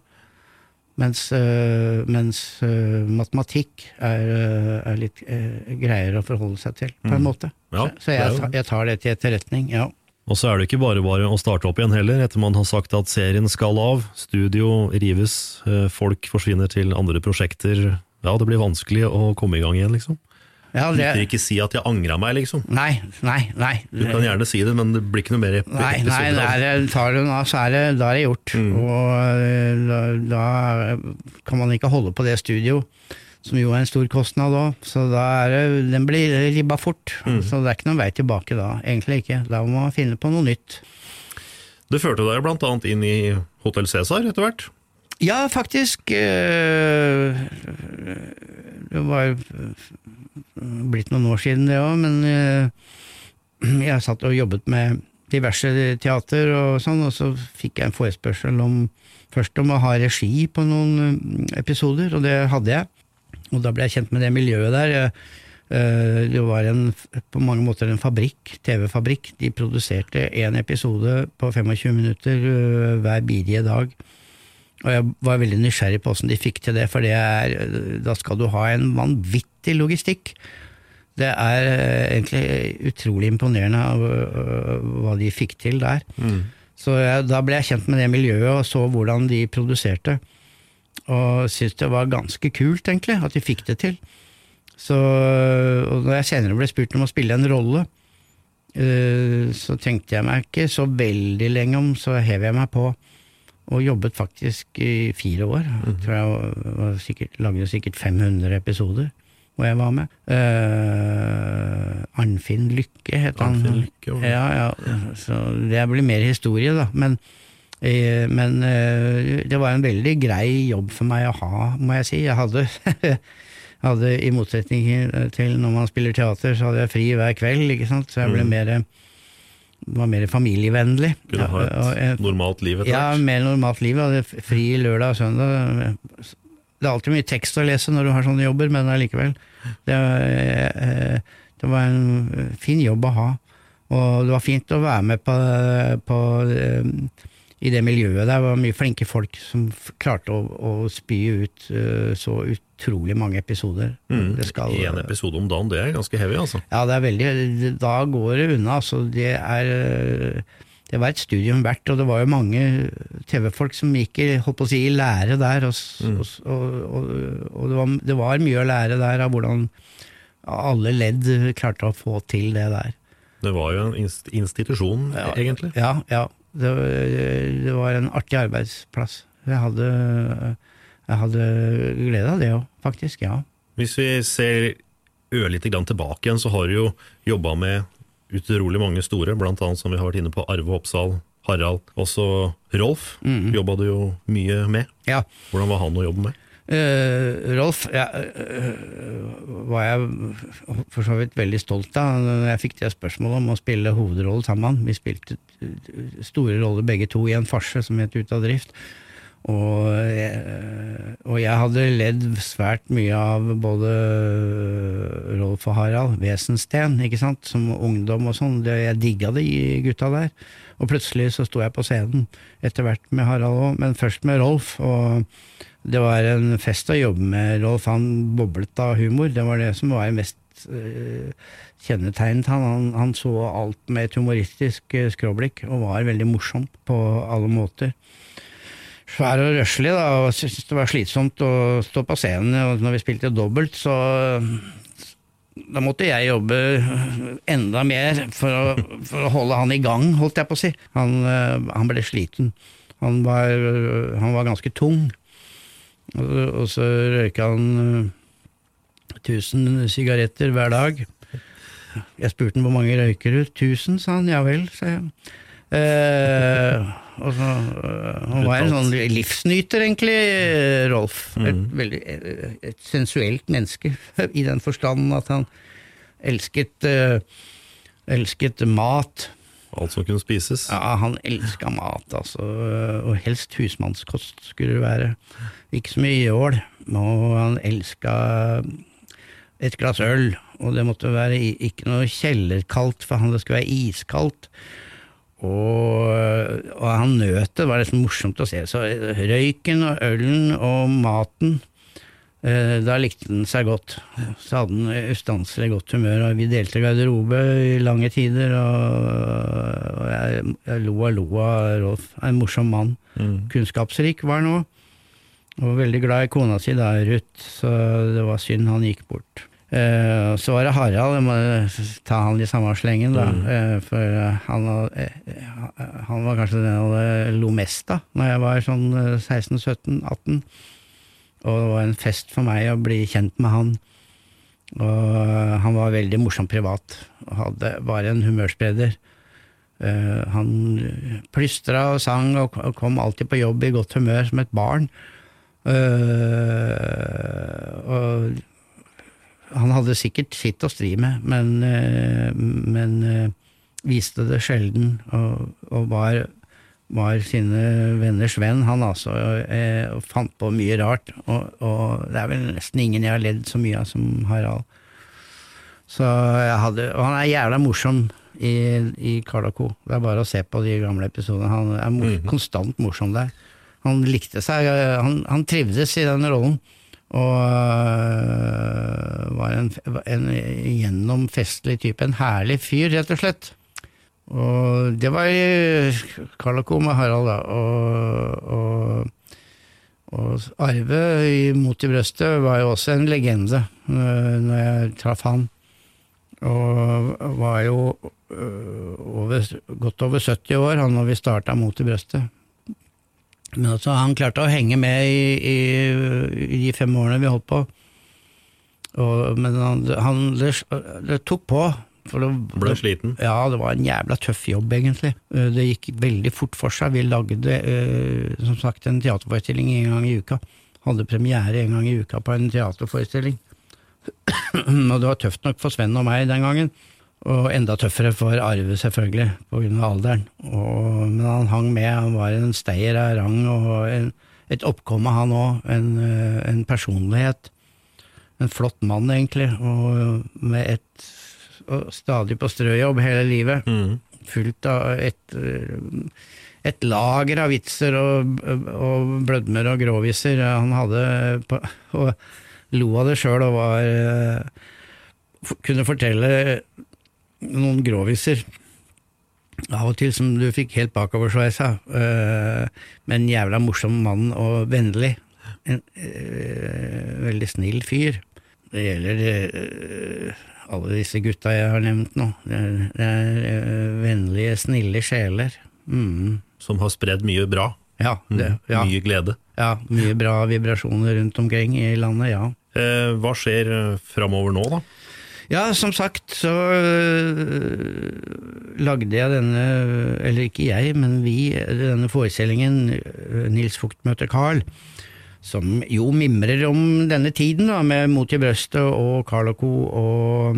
Mens, øh, mens øh, matematikk er, øh, er litt øh, greiere å forholde seg til, på en Mm. måte. Ja, så så jeg, jeg tar det til etterretning, ja. Og så er det ikke bare bare å starte opp igjen heller, etter man har sagt at serien skal av, studio rives, eh, folk forsvinner til andre prosjekter. Ja, det blir vanskelig å komme i gang igjen, liksom. Ja, Du kan ikke si at jeg angra meg, liksom. Nei, nei, nei. Du kan gjerne si det, men det blir ikke noe mer episode. Nei, av det. det tar du nå, så er det, da er det gjort. Og øh, da, da kan man ikke holde på det studio, som jo er en stor kostnad òg. Så da er det, den blir ribba fort. Så det er ikke noen vei tilbake da. Egentlig ikke. Da må man finne på noe nytt. Det førte deg annet inn i Hotell Cæsar etter hvert. Ja, faktisk. øh, det var blitt noen år siden det òg, men øh, jeg satt og jobbet med diverse teater og sånn, og så fikk jeg en forespørsel om først om å ha regi på noen øh, episoder, og det hadde jeg. Og da ble jeg kjent med det miljøet der. Øh, Det var en, på mange måter en fabrikk, TV-fabrikk. De produserte én episode på 25 minutter øh, hver bidige dag. Og jeg var veldig nysgjerrig på åssen de fikk til det, for det er, da skal du ha en vanvittig logistikk. Det er eh, egentlig utrolig imponerende hva de fikk til der. Så jeg, da ble jeg kjent med det miljøet og så hvordan de produserte. Og syntes det var ganske kult, egentlig, at de fikk det til. Så, og når jeg senere ble spurt om å spille en rolle, eh, så tenkte jeg meg ikke så veldig lenge om, så hev jeg meg på. Og jobbet faktisk i fire år. Jeg tror jeg var, sikkert, lagde sikkert 500 episoder hvor jeg var med. Uh, Arnfinn Lykke het han. Lykke, ja. ja. Så det blir mer historie, da. Men, men eh, det var en veldig grei jobb for meg å ha, må jeg si. Jeg hadde, hadde I motsetning til når man spiller teater, så hadde jeg fri hver kveld, ikke sant. Så jeg ble Mm. mer var mer familievennlig. Kunne ha og et normalt liv etter ja, mer normalt liv. Jeg hadde fri lørdag og søndag. Det er alltid mye tekst å lese når du har sånne jobber, men allikevel. Det, eh, det var en fin jobb å ha. Og det var fint å være med på, på eh, i det miljøet. Der var mye flinke folk som klarte å, å spy ut uh, så utrolig mange episoder. Mm. Skal- En episode om dagen, det er ganske heavy, altså. ja, det er veldig Da går det unna. Altså, det er Det var et studium verdt, og det var jo mange TV-folk som gikk holdt på å si, i lære der, og, Mm. og, og, og det, var, det var mye å lære der av hvordan alle ledd klarte å få til det der. Det var jo en institusjon, Ja, egentlig. Ja, ja. Det, det var en artig arbeidsplass. Jeg hadde, jeg hadde glede av det òg, faktisk. Ja. Hvis vi ser ørlite grann tilbake igjen, så har du jo jobba med utrolig mange store, blant annet som vi har vært inne på Arve Oppsal, Harald, også Rolf Mhm. jobba du jo mye med. Ja. Hvordan var han å jobbe med? Eh, Rolf ja, uh, var jeg for så vidt veldig stolt av når jeg fikk det spørsmålet om å spille hovedrollen sammen. Vi spilte store roller begge to i en farse som het Ut av drift. Og jeg, og jeg hadde ledd svært mye av både Rolf og Harald, Wesensten, ikke sant, som ungdom og sånn. Jeg digga de gutta der. Og plutselig så sto jeg på scenen, etter hvert med Harald òg, men først med Rolf. Og det var en fest å jobbe med Rolf. Han boblet av humor. Det var det som var mest uh, kjennetegnet han. han. Han så alt med et humoristisk uh, skråblikk, og var veldig morsom på alle måter svær og røslig, da, og syntes det var slitsomt å stå på scenen. Og når vi spilte dobbelt, så da måtte jeg jobbe enda mer for å, for å holde han i gang, holdt jeg på å si. Han, uh, han ble sliten. Han var, han var ganske tung. Og, så røyka han eh, 1000 sigaretter hver dag. Jeg spurte han hvor mange røyker du? 1000, sa han. Ja vel, sa jeg. Eh, og så, øh, han var en sånn livsnyter, egentlig, eh, Rolf. Et, veldig, eh, et sensuelt menneske, i den forstand at han elsket, eh, elsket mat. Alt som kunne spises? Ja, han elska mat, altså. Og helst husmannskost skulle det være. Ikke så mye ål, Og han elska et glass øl, og det måtte være ikke noe kjellerkaldt, for han det skulle være iskaldt. Og, og han nøt det, det var nesten morsomt å se. Så røyken og ølen og maten, eh, da likte han seg godt. Så hadde han ustanselig godt humør, og vi delte garderobe i lange tider. Og, og jeg, jeg lo og lo av Rolf. En morsom mann. Kunnskapsrik var han òg. Og veldig glad i kona si, da, Ruth, så det var synd han gikk bort. Uh, så var det Harald, jeg må ta han i samme slengen, da. Eh, for eh, han, han var kanskje den jeg lo mest av når jeg var sånn eh, 16-17-18. Og det var en fest for meg å bli kjent med han. Og han var veldig morsom privat, hadde, var en humørspreder. Uh, han plystra og sang og og kom alltid på jobb i godt humør som et barn. Eh, og han hadde sikkert sitt å stri med, men, uh, men uh, viste det sjelden, og, og var, var sine venners venn, han altså, og fant på mye rart. Og, og det er vel nesten ingen jeg har ledd så mye av som Harald. Så jeg hadde, og han er jævla morsom i, i Karl Co. Det er bare å se på de gamle episodene. Han er mor konstant morsom der. Han likte seg, han, han trivdes i den rollen. Og øh, var en, en gjennom festlig type. En herlig fyr, rett og slett. Og det var i Karl og Co. med Harald, da. Og, og, Og Arve i Mot i brøstet var jo også en legende øh, når jeg traff han. Og var jo øh, over, godt over 70 år han når vi starta Mot i brøstet. Men altså, han klarte å henge med i, i, i de fem årene vi holdt på. Og, men han, han det, det, tok på. For det, Ble sliten? Ja, det var en jævla tøff jobb, egentlig. Eh, det gikk veldig fort for seg. Vi lagde eh, som sagt en teaterforestilling en gang i uka. Hadde premiere en gang i uka på en teaterforestilling. og det var tøft nok for Sven og meg den gangen. Og enda tøffere for Arve, selvfølgelig, av alderen. Og, men han hang med, han var en steier av rang, og en, et oppkomme, han òg. En, eh, en personlighet en flott mann, egentlig, og med et og stadig på strøjobb hele livet. Mm. Fullt av et, et lager av vitser og, og blødmer og gråviser han hadde på, og lo av det sjøl og var Kunne fortelle noen gråviser av og til som du fikk helt bakoversveisa, av, men en jævla morsom mann og vennlig. En veldig snill fyr. Det gjelder uh, alle disse gutta jeg har nevnt nå. Det det er uh, vennlige, snille sjeler. Mm. Som har spredd mye bra? Ja, det, ja. Mye glede? Ja, mye bra vibrasjoner rundt omkring i landet, ja. Eh, hva skjer framover nå, da? Ja, som sagt så øh, lagde jeg denne, eller ikke jeg, men vi, denne forestillingen Nils Fugt møter Carl som jo mimrer om denne tiden, da, med Mot i brøstet og Carl Co. og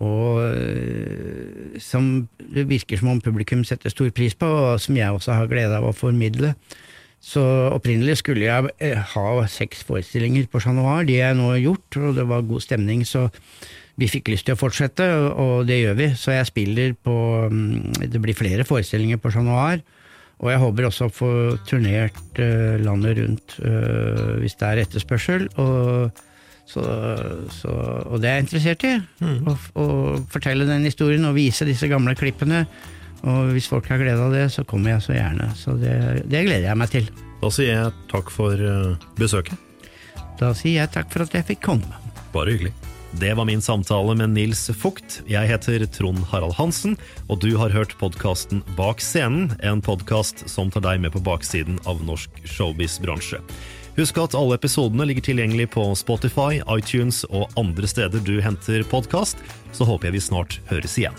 og øh, som det virker som om publikum setter stor pris på, og som jeg også har glede av å formidle. Så opprinnelig skulle jeg øh, ha seks forestillinger på Chat Noir, de er nå gjort, og det var god stemning, så vi fikk lyst til å fortsette, og det gjør vi. Så jeg spiller på mm, Det blir flere forestillinger på Chat Noir. Og jeg håper også å få turnert uh, landet rundt uh, hvis det er etterspørsel. Og, så, så, og det er jeg interessert i. Mm. Å, å, fortelle den historien og vise disse gamle klippene. Og hvis folk har glede av det, så kommer jeg så gjerne. Så det, det gleder jeg meg til. Da sier jeg takk for uh, besøket. Da sier jeg takk for at jeg fikk komme. Bare hyggelig. Det var min samtale med Nils Fugt. Jeg heter Trond Harald Hansen, og du har hørt podkasten Bak scenen, en podkast som tar deg med på baksiden av norsk showbiz-bransje. Husk at alle episodene ligger tilgjengelig på Spotify, iTunes og andre steder du henter podkast. Så håper jeg vi snart høres igjen.